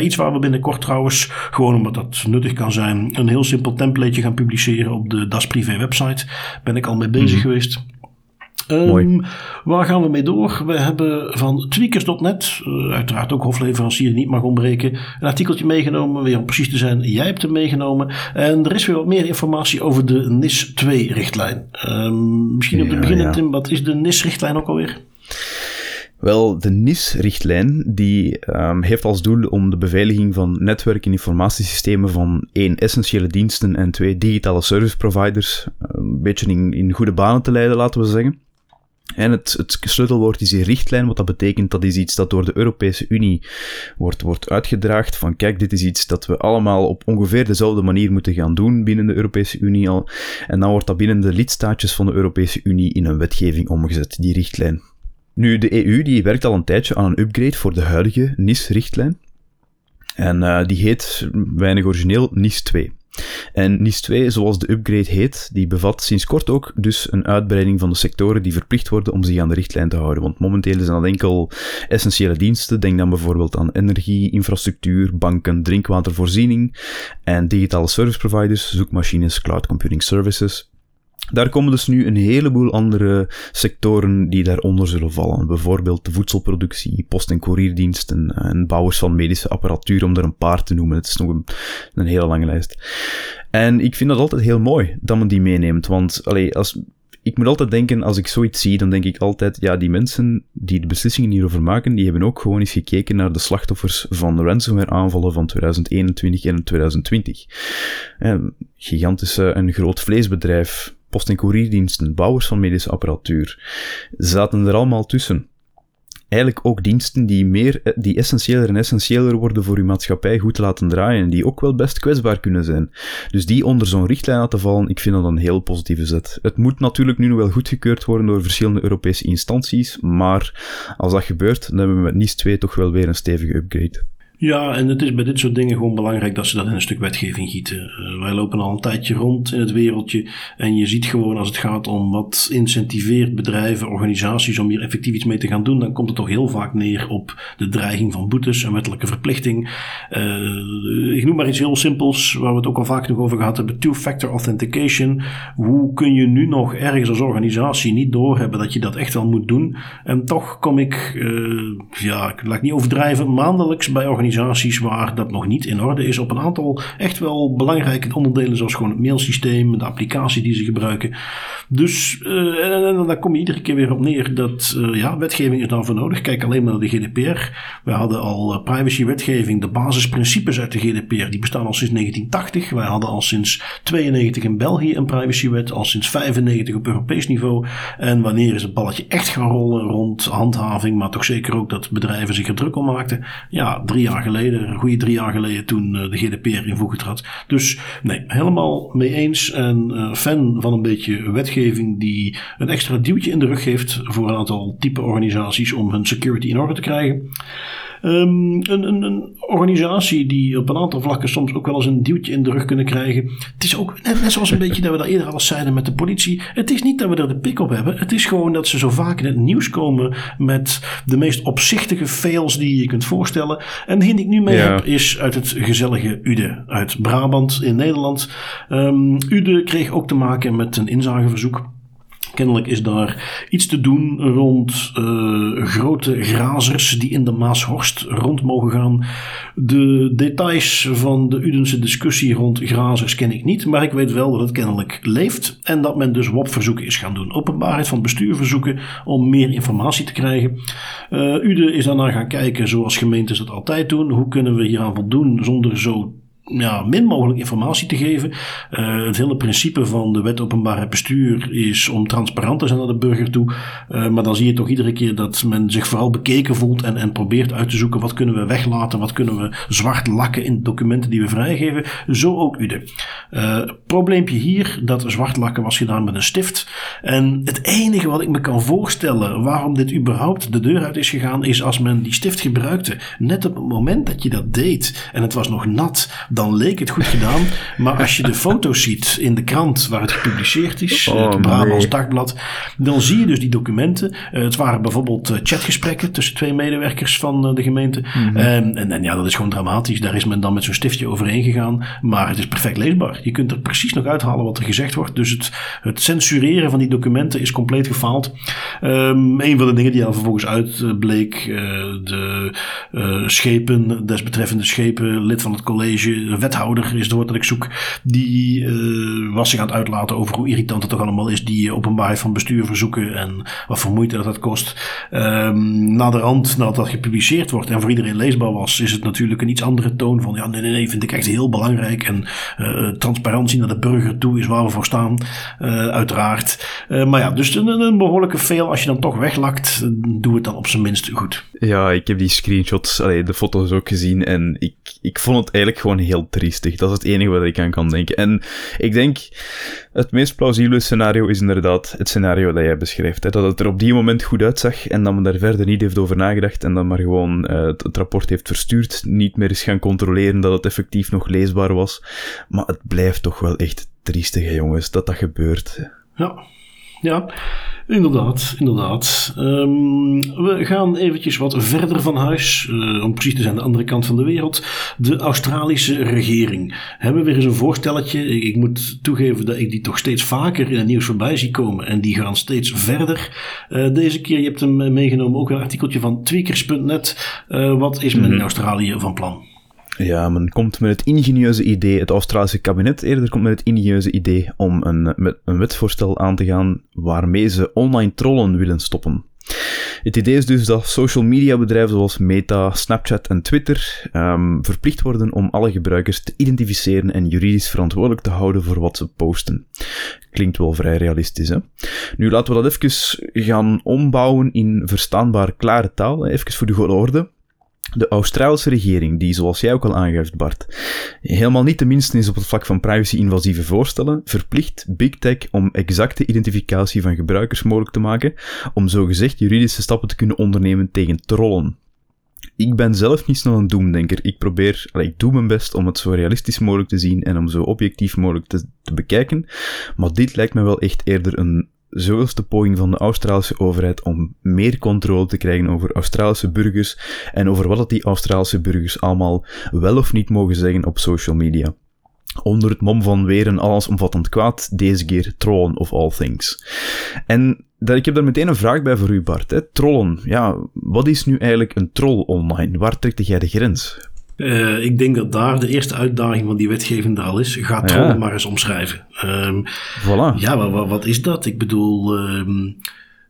iets waar we binnenkort trouwens, gewoon omdat dat nuttig kan zijn, een heel simpel templateje gaan publiceren op de Das Privé website. Ben ik al mee bezig mm geweest. Um, waar gaan we mee door? We hebben van tweakers.net, uh, uiteraard ook hofleverancier niet mag ontbreken, een artikeltje meegenomen. Weer om precies te zijn, jij hebt hem meegenomen. En er is weer wat meer informatie over de NIS 2-richtlijn. Um, ehm, misschien om te beginnen, ja. Tim, wat is de NIS-richtlijn ook alweer? Wel, de NIS-richtlijn die um, heeft als doel om de beveiliging van netwerk- en informatiesystemen van één, essentiële diensten en twee, digitale service providers een beetje in, in goede banen te leiden, laten we zeggen. En het, het sleutelwoord is die richtlijn, wat dat betekent, dat is iets dat door de Europese Unie wordt, wordt uitgedraagd. Van kijk, dit is iets dat we allemaal op ongeveer dezelfde manier moeten gaan doen binnen de Europese Unie al. En dan wordt dat binnen de lidstaatjes van de Europese Unie in een wetgeving omgezet, die richtlijn. Nu, de EU die werkt al een tijdje aan een upgrade voor de huidige NIS-richtlijn. En uh, die heet, weinig origineel, NIS 2. En NIS 2, zoals de upgrade heet, die bevat sinds kort ook dus een uitbreiding van de sectoren die verplicht worden om zich aan de richtlijn te houden. Want momenteel zijn dat enkel essentiële diensten. Denk dan bijvoorbeeld aan energie, infrastructuur, banken, drinkwatervoorziening en digitale service providers, zoekmachines, cloud computing services. Daar komen dus nu een heleboel andere sectoren die daaronder zullen vallen. Bijvoorbeeld de voedselproductie, post- en courierdiensten en bouwers van medische apparatuur, om er een paar te noemen. Het is nog een, een hele lange lijst. En ik vind dat altijd heel mooi dat men die meeneemt, want allee, als, ik moet altijd denken, als ik zoiets zie, dan denk ik altijd, ja, die mensen die de beslissingen hierover maken, die hebben ook gewoon eens gekeken naar de slachtoffers van de ransomware aanvallen van 2021 en 2020. Eh, gigantische, een groot vleesbedrijf, post- en courierdiensten, bouwers van medische apparatuur, zaten er allemaal tussen. eigenlijk ook diensten die, meer, eh, die essentiëler en essentiëler worden voor uw maatschappij goed te laten draaien, die ook wel best kwetsbaar kunnen zijn. Dus die onder zo'n richtlijn laten vallen, ik vind dat een heel positieve zet. Het moet natuurlijk nu wel goedgekeurd worden door verschillende Europese instanties, maar als dat gebeurt, dan hebben we met NIS 2 toch wel weer een stevige upgrade. Ja, en het is bij dit soort dingen gewoon belangrijk dat ze dat in een stuk wetgeving gieten. Uh, wij lopen al een tijdje rond in het wereldje en je ziet gewoon als het gaat om wat incentiveert bedrijven, organisaties om hier effectief iets mee te gaan doen, dan komt het toch heel vaak neer op de dreiging van boetes en wettelijke verplichting. Uh, ik noem maar iets heel simpels, waar we het ook al vaak nog over gehad hebben, two-factor authentication. Hoe kun je nu nog ergens als organisatie niet doorhebben dat je dat echt wel moet doen? En toch kom ik, uh, ja, ik laat niet overdrijven, maandelijks bij organisaties waar dat nog niet in orde is op een aantal echt wel belangrijke onderdelen, zoals gewoon het mailsysteem, de applicatie die ze gebruiken. Dus uh, en, dan kom je iedere keer weer op neer dat uh, ja, wetgeving is daarvoor nodig. Kijk alleen maar naar de GDPR. We hadden al uh, privacywetgeving, de basisprincipes uit de GDPR, die bestaan al sinds 1980. Wij hadden al sinds 92 in België een privacywet, al sinds 95 op Europees niveau. En wanneer is het balletje echt gaan rollen rond handhaving, maar toch zeker ook dat bedrijven zich er druk om maakten? Ja, drie jaar geleden, een goede drie jaar geleden, toen de GDPR in voegen trad. Dus nee, helemaal mee eens en fan van een beetje wetgeving die een extra duwtje in de rug geeft voor een aantal type organisaties om hun security in orde te krijgen. Um, een, een, een, organisatie die op een aantal vlakken soms ook wel eens een duwtje in de rug kunnen krijgen. Het is ook net, net zoals een beetje dat we daar eerder al zeiden met de politie. Het is niet dat we er de pik op hebben. Het is gewoon dat ze zo vaak in het nieuws komen met de meest opzichtige fails die je kunt voorstellen. En degene die ik nu mee ja. heb is uit het gezellige Ude uit Brabant in Nederland. Um, Ude kreeg ook te maken met een inzageverzoek. Kennelijk is daar iets te doen rond uh, grote grazers die in de Maashorst rond mogen gaan. De details van de Udense discussie rond grazers ken ik niet, maar ik weet wel dat het kennelijk leeft en dat men dus WOP-verzoeken is gaan doen. Openbaarheid van bestuur verzoeken om meer informatie te krijgen. Uh, Ude is daarna gaan kijken, zoals gemeentes dat altijd doen. Hoe kunnen we hieraan voldoen zonder zo ja, min mogelijk informatie te geven. Uh, het hele principe van de wet openbaarheid bestuur is om transparant te zijn naar de burger toe. Uh, maar dan zie je toch iedere keer dat men zich vooral bekeken voelt en, en probeert uit te zoeken wat kunnen we weglaten, wat kunnen we zwart lakken in documenten die we vrijgeven. Zo ook UDE. Uh, probleempje hier, dat zwart lakken was gedaan met een stift. En het enige wat ik me kan voorstellen waarom dit überhaupt de deur uit is gegaan, is als men die stift gebruikte, net op het moment dat je dat deed en het was nog nat, dan leek het goed gedaan. Maar als je de foto's ziet in de krant waar het gepubliceerd is, oh, het Brabants. Dagblad, dan zie je dus die documenten. Uh, het waren bijvoorbeeld uh, chatgesprekken tussen twee medewerkers van uh, de gemeente. Mm -hmm. en, en, en, ja, dat is gewoon dramatisch. Daar is men dan met zo'n stiftje overheen gegaan. Maar het is perfect leesbaar. Je kunt er precies nog uithalen wat er gezegd wordt. Dus het, het censureren van die documenten is compleet gefaald. Um, een van de dingen die al vervolgens uitbleek, de schepen, desbetreffende schepen, lid van het college, wethouder is het woord dat ik zoek, die uh, was zich aan het uitlaten over hoe irritant het toch allemaal is, die openbaarheid van bestuur verzoeken en wat voor moeite dat dat kost. Um, na nadat dat gepubliceerd wordt en voor iedereen leesbaar was, is het natuurlijk een iets andere toon van ja, nee, nee, nee, vind ik echt heel belangrijk en uh, transparantie naar de burger toe is waar we voor staan, uiteraard. maar ja, dus een, behoorlijke fail als je dan toch weglakt, doe het dan op zijn minst goed. Ja, ik heb die screenshots, de foto's ook gezien en ik, ik vond het eigenlijk gewoon heel triestig. Dat is het enige wat ik aan kan denken. En ik denk, het meest plausibele scenario is inderdaad het scenario dat jij beschrijft. Hè? Dat het er op die moment goed uitzag en dat men daar verder niet heeft over nagedacht en dan maar gewoon uh, het, het, rapport heeft verstuurd, niet meer is gaan controleren dat het effectief nog leesbaar was. Maar het blijft toch wel echt triestig, hè, jongens, dat dat gebeurt. Ja, ja, inderdaad, inderdaad. Um, we gaan eventjes wat verder van huis, uh, om precies te zijn de andere kant van de wereld. De Australische regering. Hebben we weer eens een voorstelletje. Ik, ik, moet toegeven dat ik die toch steeds vaker in het nieuws voorbij zie komen. En die gaan steeds verder. Uh, deze keer, je hebt hem meegenomen, ook een artikeltje van tweakers.net. Uh, wat is men in Australië van plan? Ja, men komt met het ingenieuze idee, het Australische kabinet eerder komt met het ingenieuze idee om een, met een wetsvoorstel aan te gaan waarmee ze online trollen willen stoppen. Het idee is dus dat social media bedrijven zoals Meta, Snapchat en Twitter um, verplicht worden om alle gebruikers te identificeren en juridisch verantwoordelijk te houden voor wat ze posten. Klinkt wel vrij realistisch, hè? Nu laten we dat even gaan ombouwen in verstaanbaar klare taal, even voor de goede orde. De Australische regering, die zoals jij ook al aangeeft, Bart, helemaal niet de minste is op het vlak van privacy-invasieve voorstellen, verplicht Big Tech om exacte identificatie van gebruikers mogelijk te maken, om zogezegd juridische stappen te kunnen ondernemen tegen trollen. Ik ben zelf niet snel een doemdenker. Ik probeer, ik doe mijn best om het zo realistisch mogelijk te zien en om zo objectief mogelijk te, te bekijken, maar dit lijkt me wel echt eerder een zoveelste poging van de Australische overheid om meer controle te krijgen over Australische burgers en over wat die Australische burgers allemaal wel of niet mogen zeggen op social media. Onder het mom van weer een allesomvattend kwaad, deze keer trollen of all things. En dat, ik heb daar meteen een vraag bij voor u, Bart. Hè. Trollen, ja, wat is nu eigenlijk een troll online? Waar trekt jij de grens? Uh, ik denk dat daar de eerste uitdaging van die wetgeving al is. Ga trollen ja. maar eens omschrijven. Um, voilà. Ja, wat, wat, is dat? Ik bedoel, um,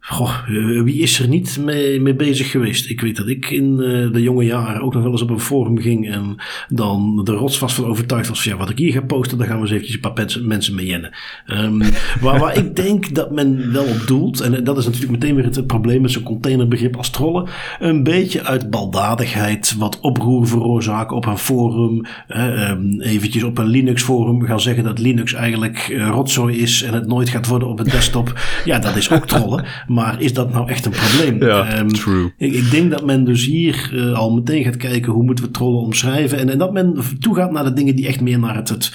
Goh, eh, wie is er niet mee, mee bezig geweest? Ik weet dat ik in uh, de jonge jaren ook nog wel eens op een forum ging en dan de rotsvast van overtuigd was van ja, wat ik hier ga posten, dan gaan we eens eventjes een paar mensen mee jennen. Um, waar, waar ik denk dat men wel op doelt, en dat is natuurlijk meteen weer het, probleem met zo'n containerbegrip als trollen, een beetje uit baldadigheid wat oproer veroorzaken op een forum, uh, eventjes op een Linux forum gaan zeggen dat Linux eigenlijk rotzooi is en het nooit gaat worden op een desktop. Ja, dat is ook trollen. Maar is dat nou echt een probleem? Ja, um, true. Ik, ik, denk dat men dus hier uh, al meteen gaat kijken hoe moeten we trollen omschrijven. En, en dat men toegaat naar de dingen die echt meer naar het, het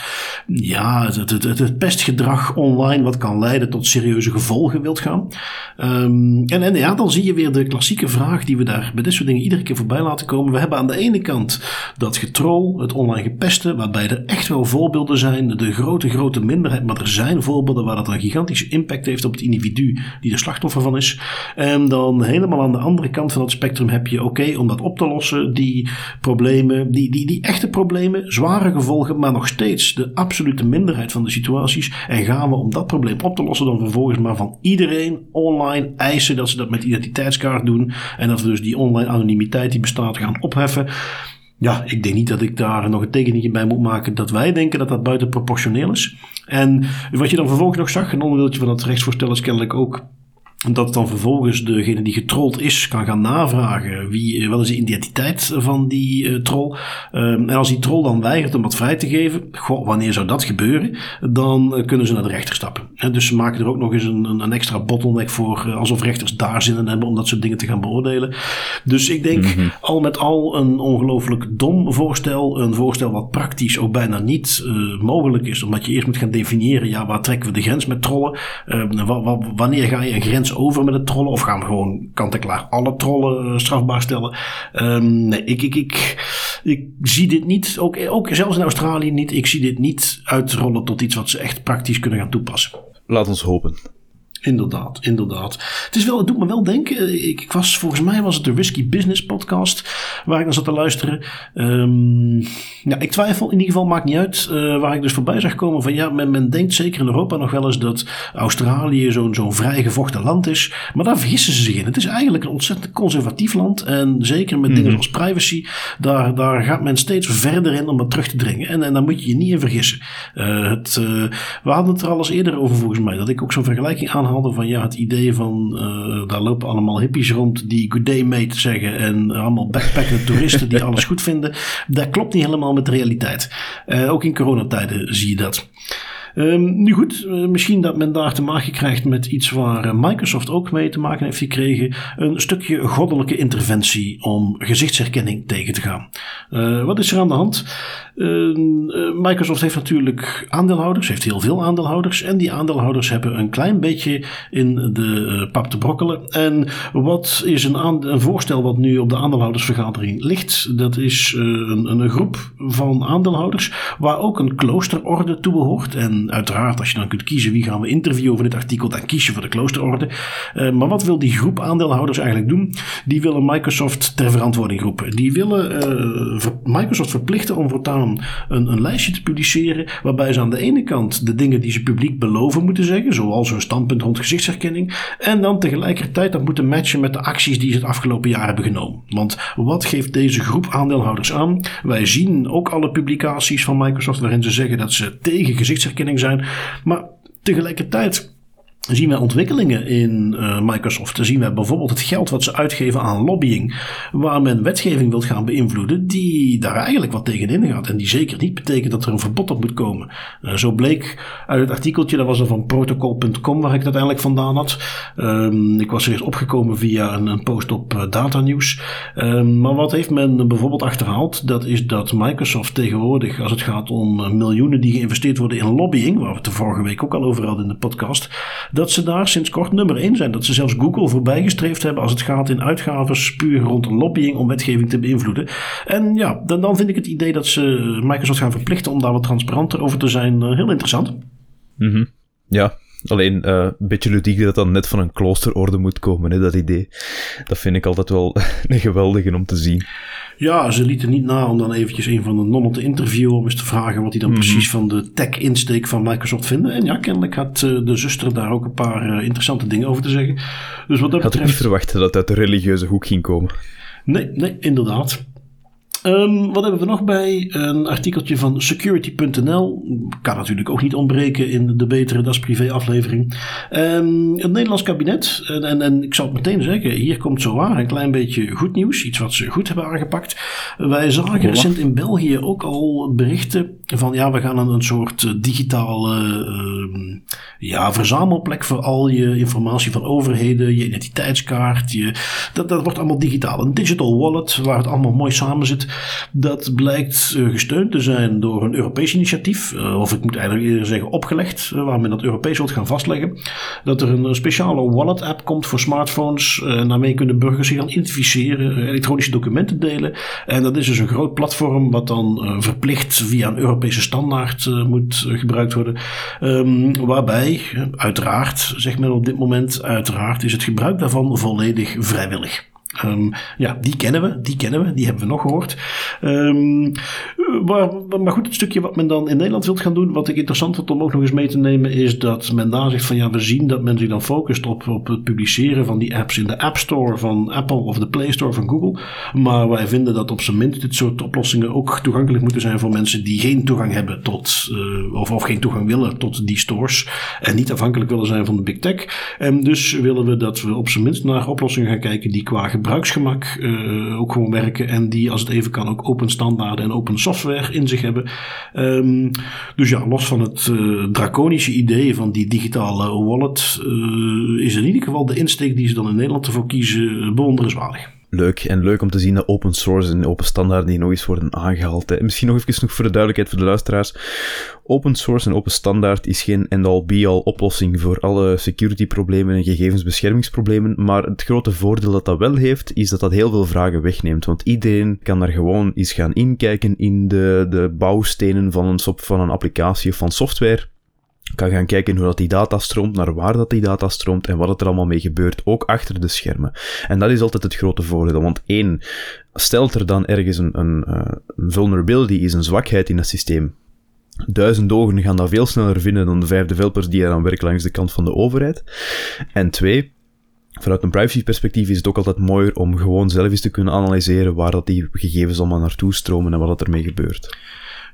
ja, het, het, het, het, pestgedrag online, wat kan leiden tot serieuze gevolgen, wilt gaan. Um, en, en ja, dan zie je weer de klassieke vraag die we daar bij dit soort dingen iedere keer voorbij laten komen. We hebben aan de ene kant dat getrol, het online gepesten, waarbij er echt wel voorbeelden zijn. De grote, grote minderheid, maar er zijn voorbeelden waar dat een gigantische impact heeft op het individu die de slachtoffer van is. En dan helemaal aan de andere kant van het spectrum heb je, oké, om dat op te lossen, die problemen, die, die, die echte problemen, zware gevolgen, maar nog steeds de absolute minderheid van de situaties. En gaan we om dat probleem op te lossen dan vervolgens maar van iedereen online eisen dat ze dat met identiteitskaart doen. En dat we dus die online anonimiteit die bestaat gaan opheffen. Ja, ik denk niet dat ik daar nog een tekening bij moet maken dat wij denken dat dat buitenproportioneel is. En wat je dan vervolgens nog zag, een onderdeeltje van het rechtsvoorstel is kennelijk ook dat dan vervolgens degene die getrold is kan gaan navragen wie, eh, wat is de identiteit van die uh, troll. Um, en als die troll dan weigert om wat vrij te geven, goh, wanneer zou dat gebeuren, dan uh, kunnen ze naar de rechter stappen. En dus ze maken er ook nog eens een, een extra bottleneck voor, uh, alsof rechters daar zin in hebben om dat soort dingen te gaan beoordelen. Dus ik denk mm -hmm. al met al een ongelooflijk dom voorstel, een voorstel wat praktisch ook bijna niet mogelijk is, omdat je eerst moet gaan definiëren, ja, waar trekken we de grens met trollen? wanneer ga je een grens over met het trollen? Of gaan we gewoon kant-en-klaar alle trollen uh, strafbaar stellen? Um, nee, ik, ik, ik, ik zie dit niet, ook, ook zelfs in Australië niet, ik zie dit niet uitrollen tot iets wat ze echt praktisch kunnen gaan toepassen. Laat ons hopen. Inderdaad, inderdaad. Het, is wel, het doet me wel denken. Ik, ik, was, volgens mij was het de Risky Business podcast waar ik naar zat te luisteren. Um, ja, ik twijfel in ieder geval, maakt niet uit. Uh, waar ik dus voorbij zag komen van ja, men, men denkt zeker in Europa nog wel eens dat Australië zo'n zo'n vrijgevochten land is. Maar daar vergissen ze zich in. Het is eigenlijk een ontzettend conservatief land. En zeker met mm dingen zoals privacy, daar, daar gaat men steeds verder in om het terug te dringen. En, en daar moet je je niet in vergissen. Uh, het, uh, we hadden het er al eens eerder over volgens mij, dat ik ook zo'n vergelijking aan hadden van ja, het idee van uh, daar lopen allemaal hippies rond die good day mate zeggen en allemaal backpackende toeristen die alles goed vinden. Dat klopt niet helemaal met de realiteit. Uh, ook in coronatijden zie je dat. Um, nu goed, uh, misschien dat men daar te maken krijgt met iets waar Microsoft ook mee te maken heeft gekregen. Een stukje goddelijke interventie om gezichtsherkenning tegen te gaan. Wat is er aan de hand? Microsoft heeft natuurlijk aandeelhouders, heeft heel veel aandeelhouders. En die aandeelhouders hebben een klein beetje in de pap te brokkelen. En wat is een, een, voorstel wat nu op de aandeelhoudersvergadering ligt? Dat is een, een groep van aandeelhouders waar ook een kloosterorde toe behoort. En uiteraard, als je dan kunt kiezen wie gaan we interviewen over dit artikel, dan kies je voor de kloosterorde. Maar wat wil die groep aandeelhouders eigenlijk doen? Die willen Microsoft ter verantwoording roepen. Die willen Microsoft verplichten om voortaan een, een lijstje te publiceren. Waarbij ze aan de ene kant de dingen die ze publiek beloven moeten zeggen. Zoals hun standpunt rond gezichtsherkenning. En dan tegelijkertijd dat moeten matchen met de acties die ze het afgelopen jaar hebben genomen. Want wat geeft deze groep aandeelhouders aan? Wij zien ook alle publicaties van Microsoft waarin ze zeggen dat ze tegen gezichtsherkenning zijn. Maar tegelijkertijd zien wij ontwikkelingen in uh, Microsoft. Dan zien we bijvoorbeeld het geld wat ze uitgeven aan lobbying, waar men wetgeving wil gaan beïnvloeden, die daar eigenlijk wat tegenin gaat. En die zeker niet betekent dat er een verbod op moet komen. Uh, zo bleek uit het artikeltje, dat was er van protocol.com, waar ik het uiteindelijk vandaan had. Um, ik was er eerst opgekomen via een, een post op uh, Data News. Um, maar wat heeft men bijvoorbeeld achterhaald? Dat is dat Microsoft tegenwoordig, als het gaat om miljoenen die geïnvesteerd worden in lobbying, waar we het vorige week ook al over hadden in de podcast, dat ze daar sinds kort nummer 1 zijn. Dat ze zelfs Google voorbijgestreefd hebben als het gaat in uitgaven puur rond lobbying om wetgeving te beïnvloeden. En ja, dan, dan vind ik het idee dat ze Microsoft gaan verplichten om daar wat transparanter over te zijn uh, heel interessant. Mm. Ja, Alleen uh, een beetje ludiek dat dan net van een kloosterorde moet komen, hè, dat idee. Dat vind ik altijd wel een geweldige om te zien. Ja, ze lieten niet na om dan eventjes een van de nonnen te interviewen om eens te vragen wat hij dan mm -hmm. precies van de tech-insteek van Microsoft vinden. En ja, kennelijk had uh, de zuster daar ook een paar uh, interessante dingen over te zeggen. Dus wat dat had betreft... ik niet verwacht dat het uit de religieuze hoek ging komen. Nee, nee, inderdaad. Um, wat hebben we nog bij? Een artikeltje van security.nl. Kan natuurlijk ook niet ontbreken in de betere Das Privé aflevering. Um, het Nederlands kabinet. En, en, en, ik zal het meteen zeggen. Hier komt zo waar een klein beetje goed nieuws. Iets wat ze goed hebben aangepakt. Wij zagen recent in België ook al berichten van ja, we gaan een, een soort digitale uh, ja, verzamelplek voor al je informatie van overheden. Je identiteitskaart. Je, dat, dat wordt allemaal digitaal. Een digital wallet waar het allemaal mooi samen zit. Dat blijkt uh, gesteund te zijn door een Europees initiatief, uh, of ik moet eigenlijk eerder zeggen opgelegd, uh, waar men dat Europees wilt gaan vastleggen. Dat er een, speciale wallet-app komt voor smartphones. daarmee kunnen burgers zich gaan identificeren, elektronische documenten delen. En dat is dus een groot platform wat dan verplicht via een Europese standaard moet gebruikt worden. Um, waarbij, uiteraard, zegt men op dit moment, uiteraard is het gebruik daarvan volledig vrijwillig. Um, ja, die kennen we, die kennen we, die hebben we nog gehoord. Maar, maar, goed, het stukje wat men dan in Nederland wilt gaan doen, wat ik interessant vond om ook nog eens mee te nemen, is dat men daar zegt van ja, we zien dat men zich dan focust op, op het publiceren van die apps in de App Store van Apple of de Play Store van Google. Maar wij vinden dat op zijn minst dit soort oplossingen ook toegankelijk moeten zijn voor mensen die geen toegang hebben tot, uh, of, of geen toegang willen tot die stores en niet afhankelijk willen zijn van de big tech. En dus willen we dat we op zijn minst naar oplossingen gaan kijken die qua gebruiksgemak uh, ook gewoon werken en die als het even kan ook open standaarden en open software in zich hebben. Um, dus ja, los van het uh, draconische idee van die digitale wallet uh, is in ieder geval de insteek die ze dan in Nederland ervoor kiezen bewonderenswaardig leuk. En leuk om te zien dat open source en open standaarden die nog eens worden aangehaald. Hè. Misschien nog even nog voor de duidelijkheid voor de luisteraars. Open source en open standaard is geen end-all be-all oplossing voor alle security problemen en gegevensbeschermingsproblemen. Maar het grote voordeel dat dat wel heeft, is dat dat heel veel vragen wegneemt. Want iedereen kan daar gewoon eens gaan inkijken in de, de bouwstenen van een, van een applicatie of van software kan gaan kijken hoe dat die data stroomt, naar waar dat die data stroomt en wat het er allemaal mee gebeurt, ook achter de schermen. En dat is altijd het grote voordeel, want één, stelt er dan ergens een, een, eh, een vulnerability is, een zwakheid in het systeem, duizend ogen gaan dat veel sneller vinden dan de vijf developers die er aan werken langs de kant van de overheid. En twee, vanuit een privacy-perspectief is het ook altijd mooier om gewoon zelf eens te kunnen analyseren waar dat die gegevens allemaal naartoe stromen en wat dat ermee gebeurt.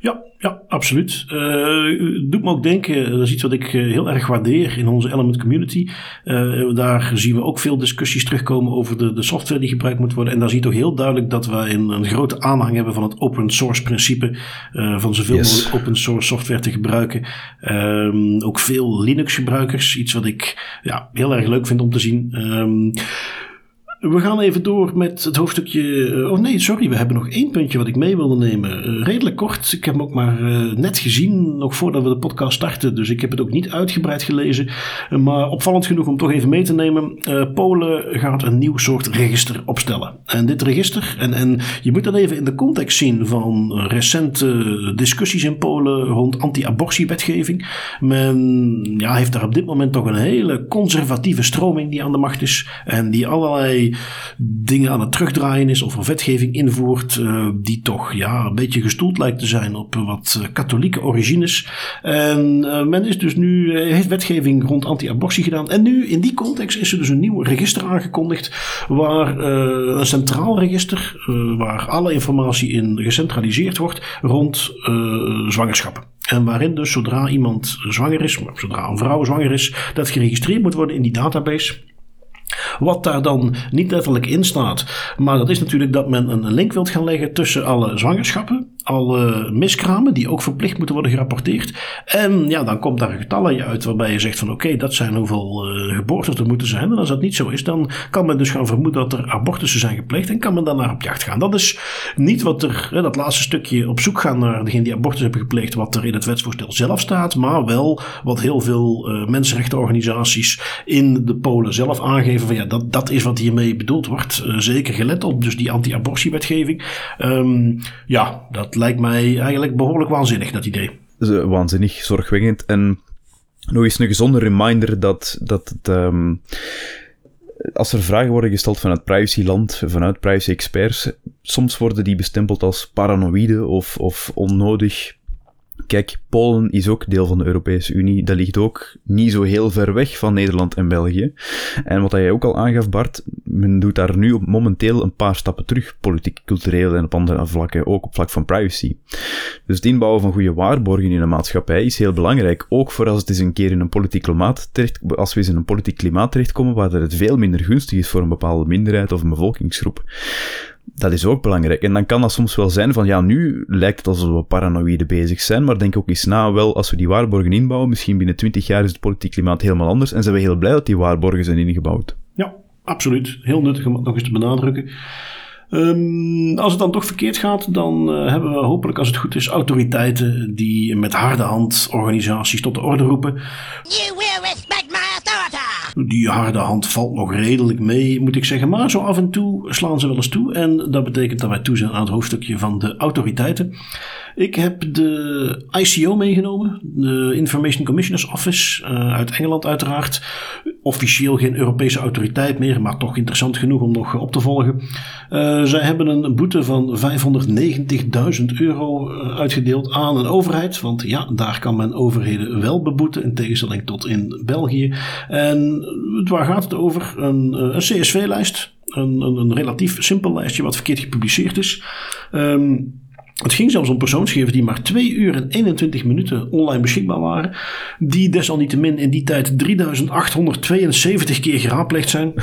Ja, ja, absoluut. Uh, doet me ook denken, dat is iets wat ik heel erg waardeer in onze Element community. Uh, daar zien we ook veel discussies terugkomen over de, de software die gebruikt moet worden. En daar zie je toch heel duidelijk dat we een, een grote aanhang hebben van het open source principe. Uh, van zoveel yes. mogelijk open source software te gebruiken. Um, ook veel Linux gebruikers, iets wat ik ja, heel erg leuk vind om te zien. Um, we gaan even door met het hoofdstukje. Oh nee, sorry, we hebben nog één puntje wat ik mee wilde nemen. Uh, redelijk kort. Ik heb hem ook maar uh, net gezien, nog voordat we de podcast starten. Dus ik heb het ook niet uitgebreid gelezen. Maar opvallend genoeg om toch even mee te nemen. Polen gaat een nieuw soort register opstellen. En dit register, en, en je moet dat even in de context zien van recente discussies in Polen rond anti-abortiewetgeving. Men ja, heeft daar op dit moment toch een hele conservatieve stroming die aan de macht is. En die allerlei dingen aan het terugdraaien is of een wetgeving invoert die toch ja, een beetje gestoeld lijkt te zijn op wat katholieke origines. En men is dus nu, heeft wetgeving rond anti-abortie gedaan. En nu in die context is er dus een nieuw register aangekondigd waar een centraal register waar alle informatie in gecentraliseerd wordt rond zwangerschappen. En waarin dus zodra iemand zwanger is, zodra een vrouw zwanger is, dat geregistreerd moet worden in die database. Wat daar dan niet letterlijk in staat, maar dat is natuurlijk dat men een link wilt gaan leggen tussen alle zwangerschappen alle miskramen die ook verplicht moeten worden gerapporteerd. En ja, dan komt daar een getal uit waarbij je zegt van oké, dat zijn hoeveel uh, geboortes er moeten zijn. En als dat niet zo is, dan kan men dus gaan vermoeden dat er abortussen zijn gepleegd en kan men dan naar op jacht gaan. Dat is niet wat er, hè, dat laatste stukje op zoek gaan naar degene die abortus hebben gepleegd, wat er in het wetsvoorstel zelf staat, maar wel wat heel veel uh, mensenrechtenorganisaties in de Polen zelf aangeven van ja, dat, dat is wat hiermee bedoeld wordt. Uh, zeker gelet op dus die anti-abortiewetgeving. Um, ja, dat lijkt mij eigenlijk behoorlijk waanzinnig, dat idee. Waanzinnig, zorgwekkend. En nog eens een gezonde reminder dat, dat het, um, als er vragen worden gesteld vanuit privacyland, vanuit privacy-experts, soms worden die bestempeld als paranoïde of, of onnodig Kijk, Polen is ook deel van de Europese Unie. Dat ligt ook niet zo heel ver weg van Nederland en België. En wat jij ook al aangaf, Bart, men doet daar nu op momenteel een paar stappen terug, politiek, cultureel en op andere vlakken, ook op vlak van privacy. Dus het inbouwen van goede waarborgen in een maatschappij is heel belangrijk, ook voor als het eens een keer in een politiek klimaat terecht, als we eens in een politiek klimaat terechtkomen waar het veel minder gunstig is voor een bepaalde minderheid of een bevolkingsgroep dat is ook belangrijk. En dan kan dat soms wel zijn van, ja, nu lijkt het alsof we paranoïde bezig zijn, maar denk ook eens na, wel, als we die waarborgen inbouwen, misschien binnen twintig jaar is het politiek klimaat helemaal anders en zijn we heel blij dat die waarborgen zijn ingebouwd. Ja, absoluut. Heel nuttig om het nog eens te benadrukken. Um, als het dan toch verkeerd gaat, dan uh, hebben we hopelijk, als het goed is, autoriteiten die met harde hand organisaties tot de orde roepen. You will. Die harde hand valt nog redelijk mee, moet ik zeggen. Maar zo af en toe slaan ze wel eens toe. En dat betekent dat wij toe zijn aan het hoofdstukje van de autoriteiten. Ik heb de ICO meegenomen, de Information Commissioners Office, uh, uit Engeland uiteraard. Officieel geen Europese autoriteit meer, maar toch interessant genoeg om nog op te volgen. Uh, zij hebben een boete van 590.000 euro uh, uitgedeeld aan een overheid. Want ja, daar kan men overheden wel beboeten, in tegenstelling tot in België. En waar gaat het over? Een, een CSV-lijst. Een, een, een, relatief simpel lijstje wat verkeerd gepubliceerd is. Um, het ging zelfs om persoonsgegevens die maar 2 uur en 21 minuten online beschikbaar waren. Die desalniettemin in die tijd 3872 keer geraadpleegd zijn.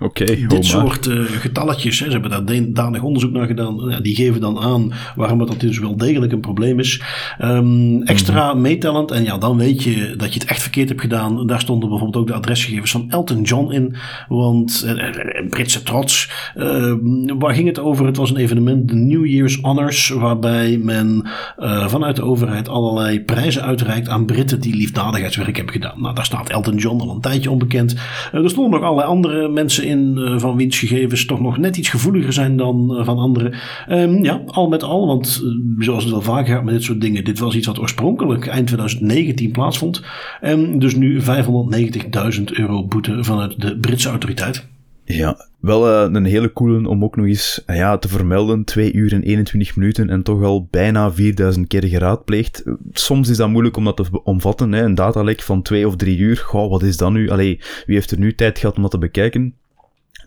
Oké, Dit soort uh, getalletjes, hè, ze hebben daar danig onderzoek naar gedaan. Ja, die geven dan aan waarom het dus wel degelijk een probleem is. Um, extra mm meetellend, en ja, dan weet je dat je het echt verkeerd hebt gedaan. Daar stonden bijvoorbeeld ook de adresgegevens van Elton John in. Want uh, Britse trots. Uh, waar ging het over? Het was een evenement, de New Year's Honors, waarbij men vanuit de overheid allerlei prijzen uitreikt aan Britten die liefdadigheidswerk hebben gedaan. Nou, daar staat Elton John al een tijdje onbekend. er stonden nog allerlei andere mensen in uh, van winstgegevens toch nog net iets gevoeliger zijn dan uh, van anderen. Um, ja, al met al, want uh, zoals het wel vaak gaat met dit soort dingen, dit was iets wat oorspronkelijk eind 2019 plaatsvond. En dus nu 590.000 euro boete vanuit de Britse autoriteit. Ja, wel een hele coole om ook nog eens ja, te vermelden. 2 uur en 21 minuten en toch al bijna 4000 keer geraadpleegd. Soms is dat moeilijk om dat te omvatten. Hè. Een datalek van 2 of 3 uur. Goh, wat is dat nu? Allee, wie heeft er nu tijd gehad om dat te bekijken?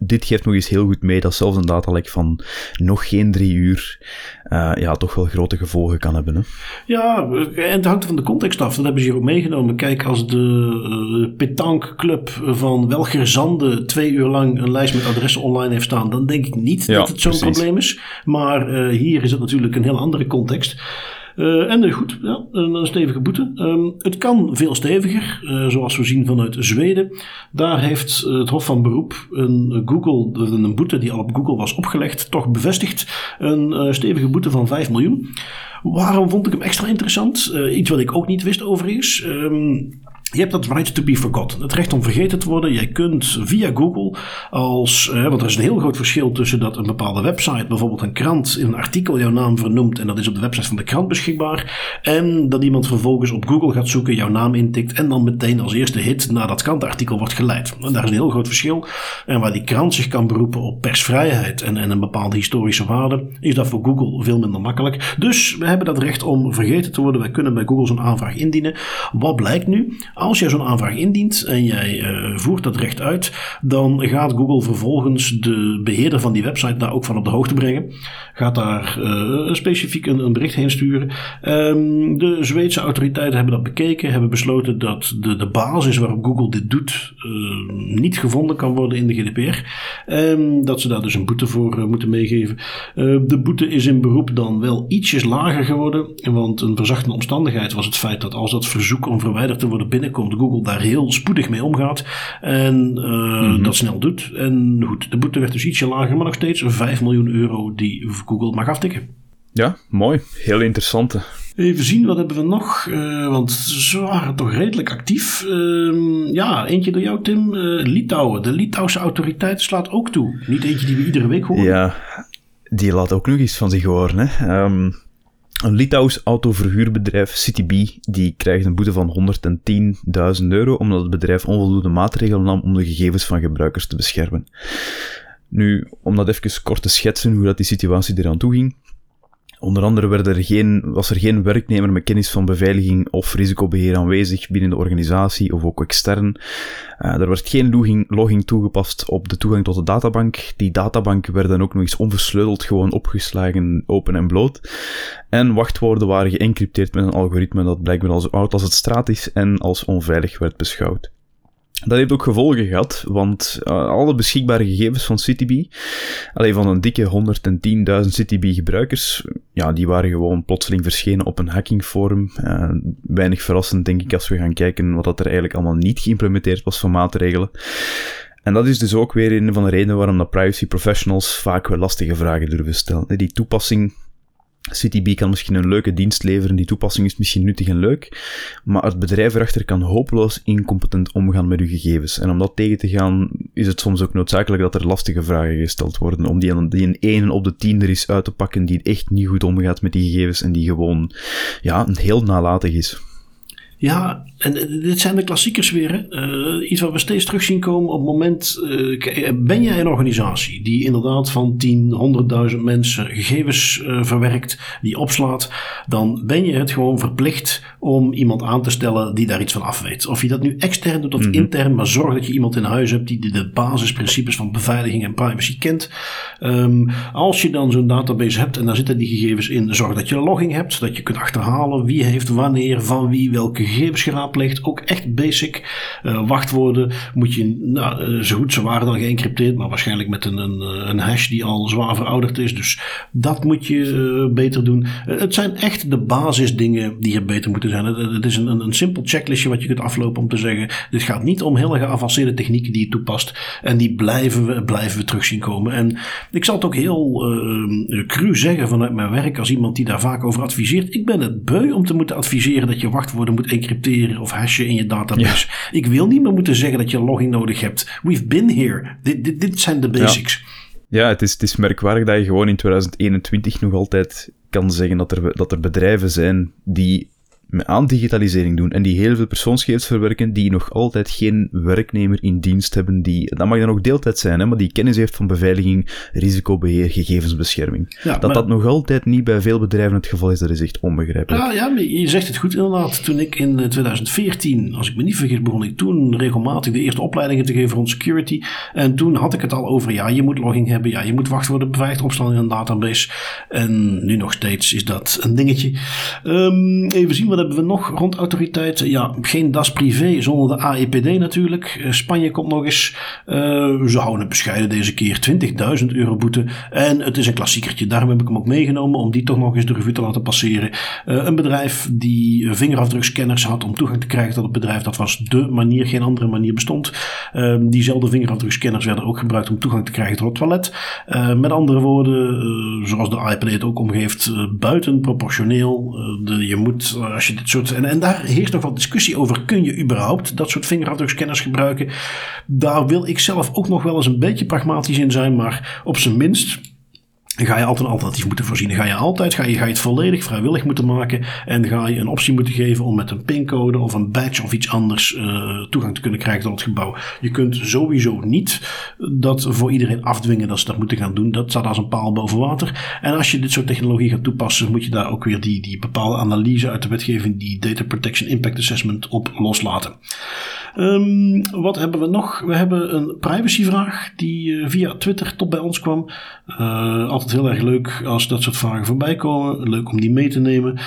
Dit geeft nog eens heel goed mee dat zelfs een datalek van nog geen drie uur uh, ja, toch wel grote gevolgen kan hebben. Hè? Ja, en het hangt van de context af. Dat hebben ze hier ook meegenomen. Kijk, als de uh, petankclub van Welgerzande twee uur lang een lijst met adressen online heeft staan, dan denk ik niet ja, dat het zo'n probleem is. Maar uh, hier is het natuurlijk een heel andere context. Uh, en goed, een, stevige boete. Um, het kan veel steviger, uh, zoals we zien vanuit Zweden. Daar heeft het Hof van Beroep een, Google, een boete die al op Google was opgelegd, toch bevestigd. Een stevige boete van 5 miljoen. Waarom vond ik hem extra interessant? iets wat ik ook niet wist overigens. Um, Je hebt dat right to be forgotten, het recht om vergeten te worden. Jij kunt via Google als, eh, want er is een heel groot verschil tussen dat een bepaalde website, bijvoorbeeld een krant, in een artikel jouw naam vernoemt en dat is op de website van de krant beschikbaar. En dat iemand vervolgens op Google gaat zoeken, jouw naam intikt en dan meteen als eerste hit naar dat krantartikel wordt geleid. Daar is een heel groot verschil. En waar die krant zich kan beroepen op persvrijheid en, en een bepaalde historische waarde, is dat voor Google veel minder makkelijk. Dus we hebben dat recht om vergeten te worden. Wij kunnen bij Google zo'n aanvraag indienen. Wat blijkt nu? Als jij zo'n aanvraag indient en jij uh, voert dat recht uit, dan gaat Google vervolgens de beheerder van die website daar ook van op de hoogte brengen. Gaat daar uh, specifiek een, bericht heen sturen. Um, de Zweedse autoriteiten hebben dat bekeken, hebben besloten dat de, de basis waarop Google dit doet uh, niet gevonden kan worden in de GDPR. Um, dat ze daar dus een boete voor moeten meegeven. de boete is in beroep dan wel ietsjes lager geworden, want een verzachtende omstandigheid was het feit dat als dat verzoek om verwijderd te worden binnenkomt, Google daar heel spoedig mee omgaat en uh, mm -hmm. dat snel doet. En goed, de boete werd dus ietsje lager, maar nog steeds 5 miljoen euro die Google mag aftikken. Ja, mooi. Heel interessante. Even zien, wat hebben we nog? Uh, want ze waren toch redelijk actief. Uh, ja, eentje door jou, Tim. Uh, Litouwen. De Litouwse autoriteit slaat ook toe. Niet eentje die we iedere week horen. Ja, die laat ook nog iets van zich horen. Hè. Um, een Litouws autoverhuurbedrijf, CityB, die krijgt een boete van 110.000 euro omdat het bedrijf onvoldoende maatregelen nam om de gegevens van gebruikers te beschermen. Nu, om dat even kort te schetsen hoe dat die situatie eraan toe ging. Onder andere werd er geen, was er geen werknemer met kennis van beveiliging of risicobeheer aanwezig binnen de organisatie of ook extern. Uh, er werd geen logging, logging toegepast op de toegang tot de databank. Die databank werd dan ook nog eens onversleuteld gewoon opgeslagen, open en bloot. En wachtwoorden waren geëncrypteerd met een algoritme dat blijkbaar al zo oud als het straat is en als onveilig werd beschouwd. Dat heeft ook gevolgen gehad, want uh, alle beschikbare gegevens van CityB, alleen van een dikke 110.000 CityB-gebruikers, ja, die waren gewoon plotseling verschenen op een hackingforum. Uh, weinig verrassend, denk ik, als we gaan kijken wat dat er eigenlijk allemaal niet geïmplementeerd was van maatregelen. En dat is dus ook weer een van de redenen waarom dat privacy professionals vaak wel lastige vragen durven stellen. Die toepassing CityB kan misschien een leuke dienst leveren, die toepassing is misschien nuttig en leuk, maar het bedrijf erachter kan hopeloos incompetent omgaan met uw gegevens. En om dat tegen te gaan, is het soms ook noodzakelijk dat er lastige vragen gesteld worden, om die, een 1 op de 10 er is uit te pakken die echt niet goed omgaat met die gegevens en die gewoon, ja, heel nalatig is. Ja, en dit zijn de klassiekers weer. Uh, iets wat we steeds terug zien komen op het moment. Uh, ben jij een organisatie die inderdaad van 10, 100.000 mensen gegevens uh, verwerkt, die opslaat, dan ben je het gewoon verplicht om iemand aan te stellen die daar iets van af weet. Of je dat nu extern doet of mm -hmm. intern, maar zorg dat je iemand in huis hebt die de basisprincipes van beveiliging en privacy kent. Um, als je dan zo'n database hebt en daar zitten die gegevens in, zorg dat je een logging hebt, zodat je kunt achterhalen wie heeft wanneer, van wie, welke gegevens geraapt Ook echt basic. Uh, wachtwoorden moet je, nou, uh, zo goed ze waren dan geëncrypteerd, maar waarschijnlijk met een, een, een, hash die al zwaar verouderd is. Dus dat moet je beter doen. het zijn echt de basisdingen die er beter moeten zijn. Het, het is een, een, een, simpel checklistje wat je kunt aflopen om te zeggen: dit gaat niet om hele geavanceerde technieken die je toepast. En die blijven we, blijven we terug zien komen. En ik zal het ook heel cru zeggen vanuit mijn werk, als iemand die daar vaak over adviseert. Ik ben het beu om te moeten adviseren dat je wachtwoorden moet encrypteren of hashen in je database. Ja. Ik wil niet meer moeten zeggen dat je logging nodig hebt. We've been here. Dit, dit, dit zijn de basics. Ja, ja het, is, het is merkwaardig dat je gewoon in 2021 nog altijd kan zeggen dat er, dat er bedrijven zijn die aan digitalisering doen en die heel veel persoonsgegevens verwerken, die nog altijd geen werknemer in dienst hebben, die, dat mag dan ook deeltijd zijn, hè, maar die kennis heeft van beveiliging, risicobeheer, gegevensbescherming. Ja, dat maar... dat nog altijd niet bij veel bedrijven het geval is, dat is echt onbegrijpelijk. Ja, ja je zegt het goed inderdaad. Toen ik in 2014, als ik me niet vergis, begon ik toen regelmatig de eerste opleidingen te geven rond security. En toen had ik het al over, ja, je moet logging hebben, ja, je moet wachtwoorden beveiligd opslaan in een database. En nu nog steeds is dat een dingetje. Um, even zien wat hebben we nog rond autoriteiten? Ja, geen DAS privé zonder de AEPD natuurlijk. Uh, Spanje komt nog eens. Uh, ze houden het bescheiden deze keer. 20.000 euro boete. En het is een klassiekertje. Daarom heb ik hem ook meegenomen om die toch nog eens de revue te laten passeren. Uh, een bedrijf die vingerafdrukscanners had om toegang te krijgen tot het bedrijf. Dat was de manier, geen andere manier bestond. Ehm, diezelfde vingerafdrukscanners werden ook gebruikt om toegang te krijgen tot het toilet. met andere woorden, zoals de AEPD het ook omgeeft, buiten proportioneel. De, je moet, als je je dit soort. En, en daar heerst nog wat discussie over. Kun je überhaupt dat soort vingerafdrukscanners gebruiken? Daar wil ik zelf ook nog wel eens een beetje pragmatisch in zijn. Maar op zijn minst ga je altijd een alternatief moeten voorzien. Ga je altijd, ga je, ga je het volledig vrijwillig moeten maken en ga je een optie moeten geven om met een pincode of een badge of iets anders uh, toegang te kunnen krijgen tot het gebouw. Je kunt sowieso niet dat voor iedereen afdwingen dat ze dat moeten gaan doen. Dat staat als een paal boven water. En als je dit soort technologie gaat toepassen, moet je daar ook weer die, die bepaalde analyse uit de wetgeving, die Data Protection Impact Assessment, op loslaten. Um, wat hebben we nog? We hebben een privacyvraag die uh, via Twitter tot bij ons kwam. Uh, altijd heel erg leuk als dat soort vragen voorbij komen. Leuk om die mee te nemen.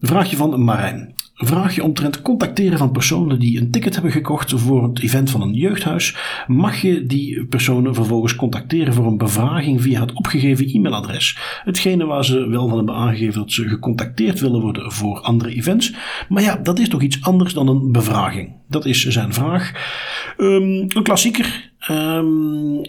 Vraagje van Marijn. Vraagje omtrent contacteren van personen die een ticket hebben gekocht voor het event van een jeugdhuis. Mag je die personen vervolgens contacteren voor een bevraging via het opgegeven e-mailadres? Hetgene waar ze wel van hebben aangegeven dat ze gecontacteerd willen worden voor andere events. Maar ja, dat is toch iets anders dan een bevraging. Dat is zijn vraag. Um, een klassieker. Um,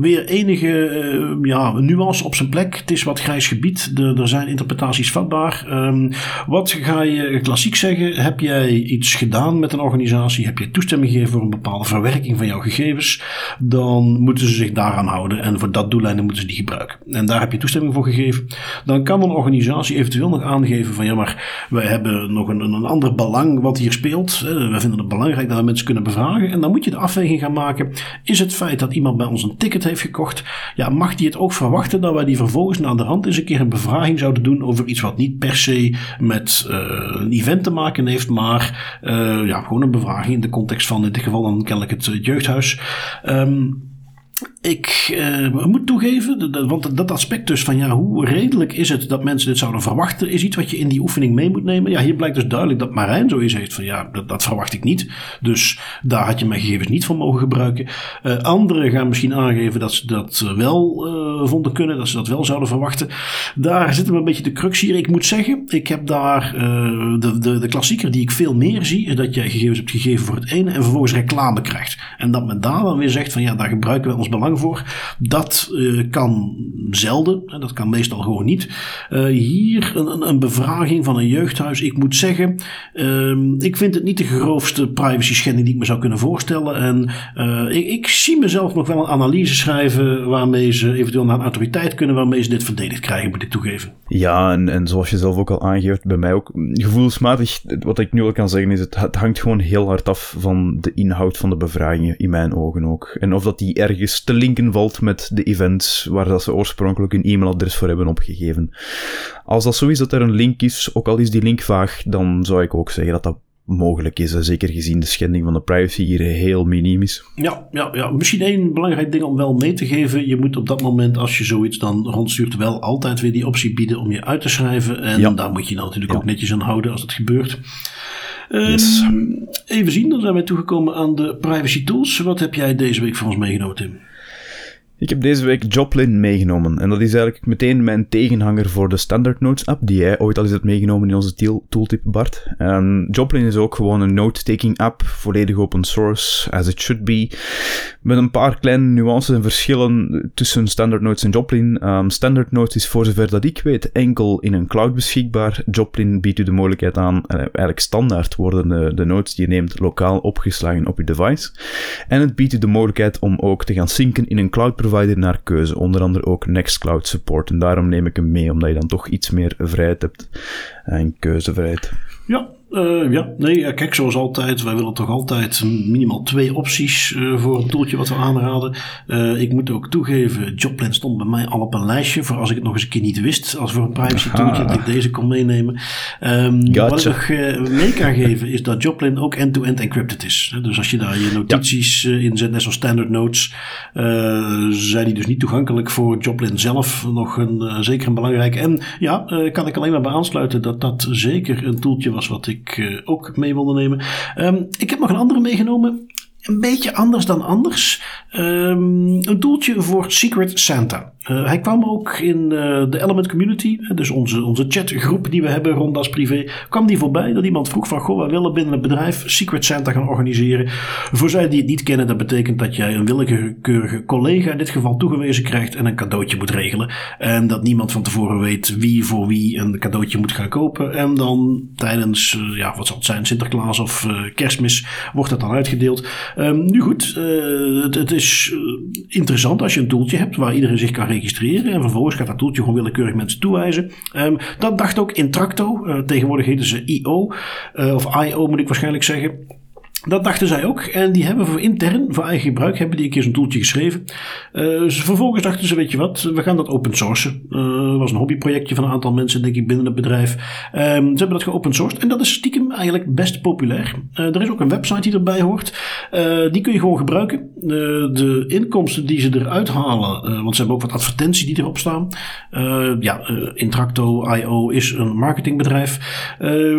weer enige uh, ja, nuance op zijn plek. Het is wat grijs gebied. Er, zijn interpretaties vatbaar. Um, wat ga je klassiek zeggen? Heb jij iets gedaan met een organisatie? Heb je toestemming gegeven voor een bepaalde verwerking van jouw gegevens? Dan moeten ze zich daaraan houden. En voor dat doeleinde moeten ze die gebruiken. En daar heb je toestemming voor gegeven. Dan kan een organisatie eventueel nog aangeven van ja, maar wij hebben nog een, een ander belang wat hier speelt. We vinden het belangrijk dat we mensen kunnen bevragen. En dan moet je de afweging gaan maken. Is het feit dat iemand bij ons een ticket heeft gekocht, ja, mag die het ook verwachten dat wij die vervolgens naar de hand eens een keer een bevraging zouden doen over iets wat niet per se met uh, een event te maken heeft, maar uh, ja, gewoon een bevraging in de context van in dit geval dan kennelijk het jeugdhuis. Um, ik uh, moet toegeven, want dat aspect dus van ja, hoe redelijk is het dat mensen dit zouden verwachten, is iets wat je in die oefening mee moet nemen. Ja, hier blijkt dus duidelijk dat Marijn zoiets heeft van ja, dat, dat verwacht ik niet. Dus daar had je mijn gegevens niet voor mogen gebruiken. Uh, anderen gaan misschien aangeven dat ze dat wel uh, vonden kunnen, dat ze dat wel zouden verwachten. Daar zit hem een beetje de crux hier. Ik moet zeggen, ik heb daar de, de, de klassieker die ik veel meer zie, dat jij gegevens hebt gegeven voor het ene en vervolgens reclame krijgt. En dat men daar dan weer zegt van ja, daar gebruiken we belang voor. Dat uh, kan zelden, en dat kan meestal gewoon niet. Uh, hier een, een, bevraging van een jeugdhuis. Ik moet zeggen, uh, ik vind het niet de grootste privacy schending die ik me zou kunnen voorstellen. En uh, ik, ik, zie mezelf nog wel een analyse schrijven waarmee ze eventueel naar een autoriteit kunnen, waarmee ze dit verdedigd krijgen, moet ik toegeven. Ja, en, en zoals je zelf ook al aangeeft, bij mij ook gevoelsmatig, wat ik nu al kan zeggen is, het, het hangt gewoon heel hard af van de inhoud van de bevragingen, in mijn ogen ook. En of dat die ergens te linken valt met de events waar dat ze oorspronkelijk een e-mailadres voor hebben opgegeven. Als dat zo is dat er een link is, ook al is die link vaag, dan zou ik ook zeggen dat dat mogelijk is. Zeker gezien de schending van de privacy hier heel miniem is. Ja, ja, ja, misschien één belangrijk ding om wel mee te geven. Je moet op dat moment, als je zoiets dan rondstuurt, wel altijd weer die optie bieden om je uit te schrijven. En ja. daar moet je nou natuurlijk ook netjes aan houden als het gebeurt. Um, even zien, dan zijn wij toegekomen aan de privacy tools. Wat heb jij deze week voor ons meegenomen, Tim? Ik heb deze week Joplin meegenomen. En dat is eigenlijk meteen mijn tegenhanger voor de Standard Notes app, die jij ooit al eens hebt meegenomen in onze tooltip, Bart. Joplin is ook gewoon een note-taking app, volledig open source, as it should be. Met een paar kleine nuances en verschillen tussen Standard Notes en Joplin. Um, Standard Notes is voor zover dat ik weet enkel in een cloud beschikbaar. Joplin biedt u de mogelijkheid aan, uh, eigenlijk standaard worden de, de notes die je neemt lokaal opgeslagen op je device. En het biedt u de mogelijkheid om ook te gaan synken in een cloud provider naar keuze. Onder andere ook Nextcloud support. En daarom neem ik hem mee, omdat je dan toch iets meer vrijheid hebt en keuzevrijheid. Ja, uh, ja, nee, kijk, zoals altijd, wij willen toch altijd minimaal twee opties uh, voor een toeltje wat we aanraden. Uh, ik moet ook toegeven, Joplin stond bij mij al op een lijstje voor als ik het nog eens een keer niet wist, als voor een privacy toeltje, dat ik deze kon meenemen. Um, gotcha. Wat ik nog mee kan geven is dat Joplin ook end-to-end -end encrypted is. Dus als je daar je notities ja. inzet, net zoals standard notes, zijn die dus niet toegankelijk voor Joplin zelf. Nog een, zeker een belangrijke. En ja, kan ik alleen maar bij aansluiten dat dat zeker een toeltje was wat ik ik uh, ook mee wilde nemen. Um, ik heb nog een andere meegenomen. Een beetje anders dan anders. Um, een doeltje voor Secret Santa. hij kwam ook in de Element Community, dus onze, onze chatgroep die we hebben rond Das Privé, kwam die voorbij dat iemand vroeg van, goh, wij willen binnen het bedrijf Secret Santa gaan organiseren. Voor zij die het niet kennen, dat betekent dat jij een willekeurige collega in dit geval toegewezen krijgt en een cadeautje moet regelen. En dat niemand van tevoren weet wie voor wie een cadeautje moet gaan kopen. En dan tijdens, ja, wat zal het zijn, Sinterklaas of kerstmis, wordt dat dan uitgedeeld. Um, nu goed, het, het, is interessant als je een toeltje hebt waar iedereen zich kan registreren. En vervolgens gaat dat toeltje gewoon willekeurig mensen toewijzen. Um, dat dacht ook Intracto. Uh, tegenwoordig heten ze IO. Of IO moet ik waarschijnlijk zeggen. Dat dachten zij ook. En die hebben voor intern, voor eigen gebruik, hebben die een keer zo'n toeltje geschreven. Uh, vervolgens dachten ze, weet je wat, we gaan dat open sourcen. Dat was een hobbyprojectje van een aantal mensen, denk ik, binnen het bedrijf. Um, ze hebben dat geopen sourced. En dat is stiekem eigenlijk best populair. Uh, er is ook een website die erbij hoort. die kun je gewoon gebruiken. de inkomsten die ze eruit halen, want ze hebben ook wat advertenties die erop staan. ja, Intracto IO is een marketingbedrijf.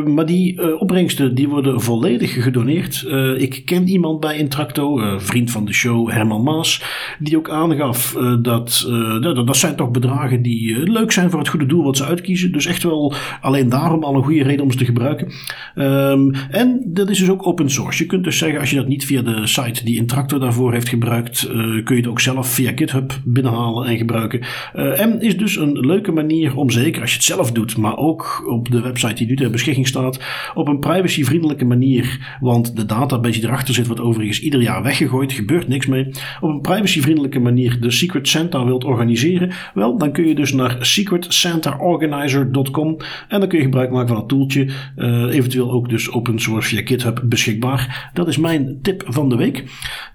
maar die opbrengsten, die worden volledig gedoneerd uh, ik ken iemand bij Intracto, uh, vriend van de show, Herman Maas, die ook aangaf uh, dat, dat, dat zijn toch bedragen die leuk zijn voor het goede doel wat ze uitkiezen. Dus echt wel alleen daarom al een goede reden om ze te gebruiken. Um, en dat is dus ook open source. Je kunt dus zeggen, als je dat niet via de site die Intracto daarvoor heeft gebruikt, kun je het ook zelf via GitHub binnenhalen en gebruiken. en is dus een leuke manier om zeker als je het zelf doet, maar ook op de website die nu ter beschikking staat, op een privacyvriendelijke manier, want de database die erachter zit, wordt overigens ieder jaar weggegooid. Gebeurt niks mee. Op een privacyvriendelijke manier de Secret Santa wilt organiseren, wel, dan kun je dus naar secretsantaorganizer.com en dan kun je gebruik maken van het toeltje. Uh, eventueel ook dus open source via GitHub beschikbaar. Dat is mijn tip van de week.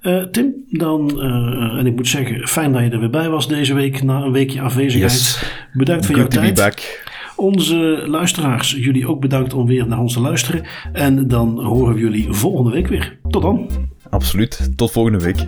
Uh, Tim, dan, uh, en ik moet zeggen, fijn dat je er weer bij was deze week na een weekje afwezigheid. Yes. Bedankt voor Good jouw tijd. Onze luisteraars, jullie ook bedankt om weer naar ons te luisteren. En dan horen we jullie volgende week weer. Tot dan. Absoluut. Tot volgende week.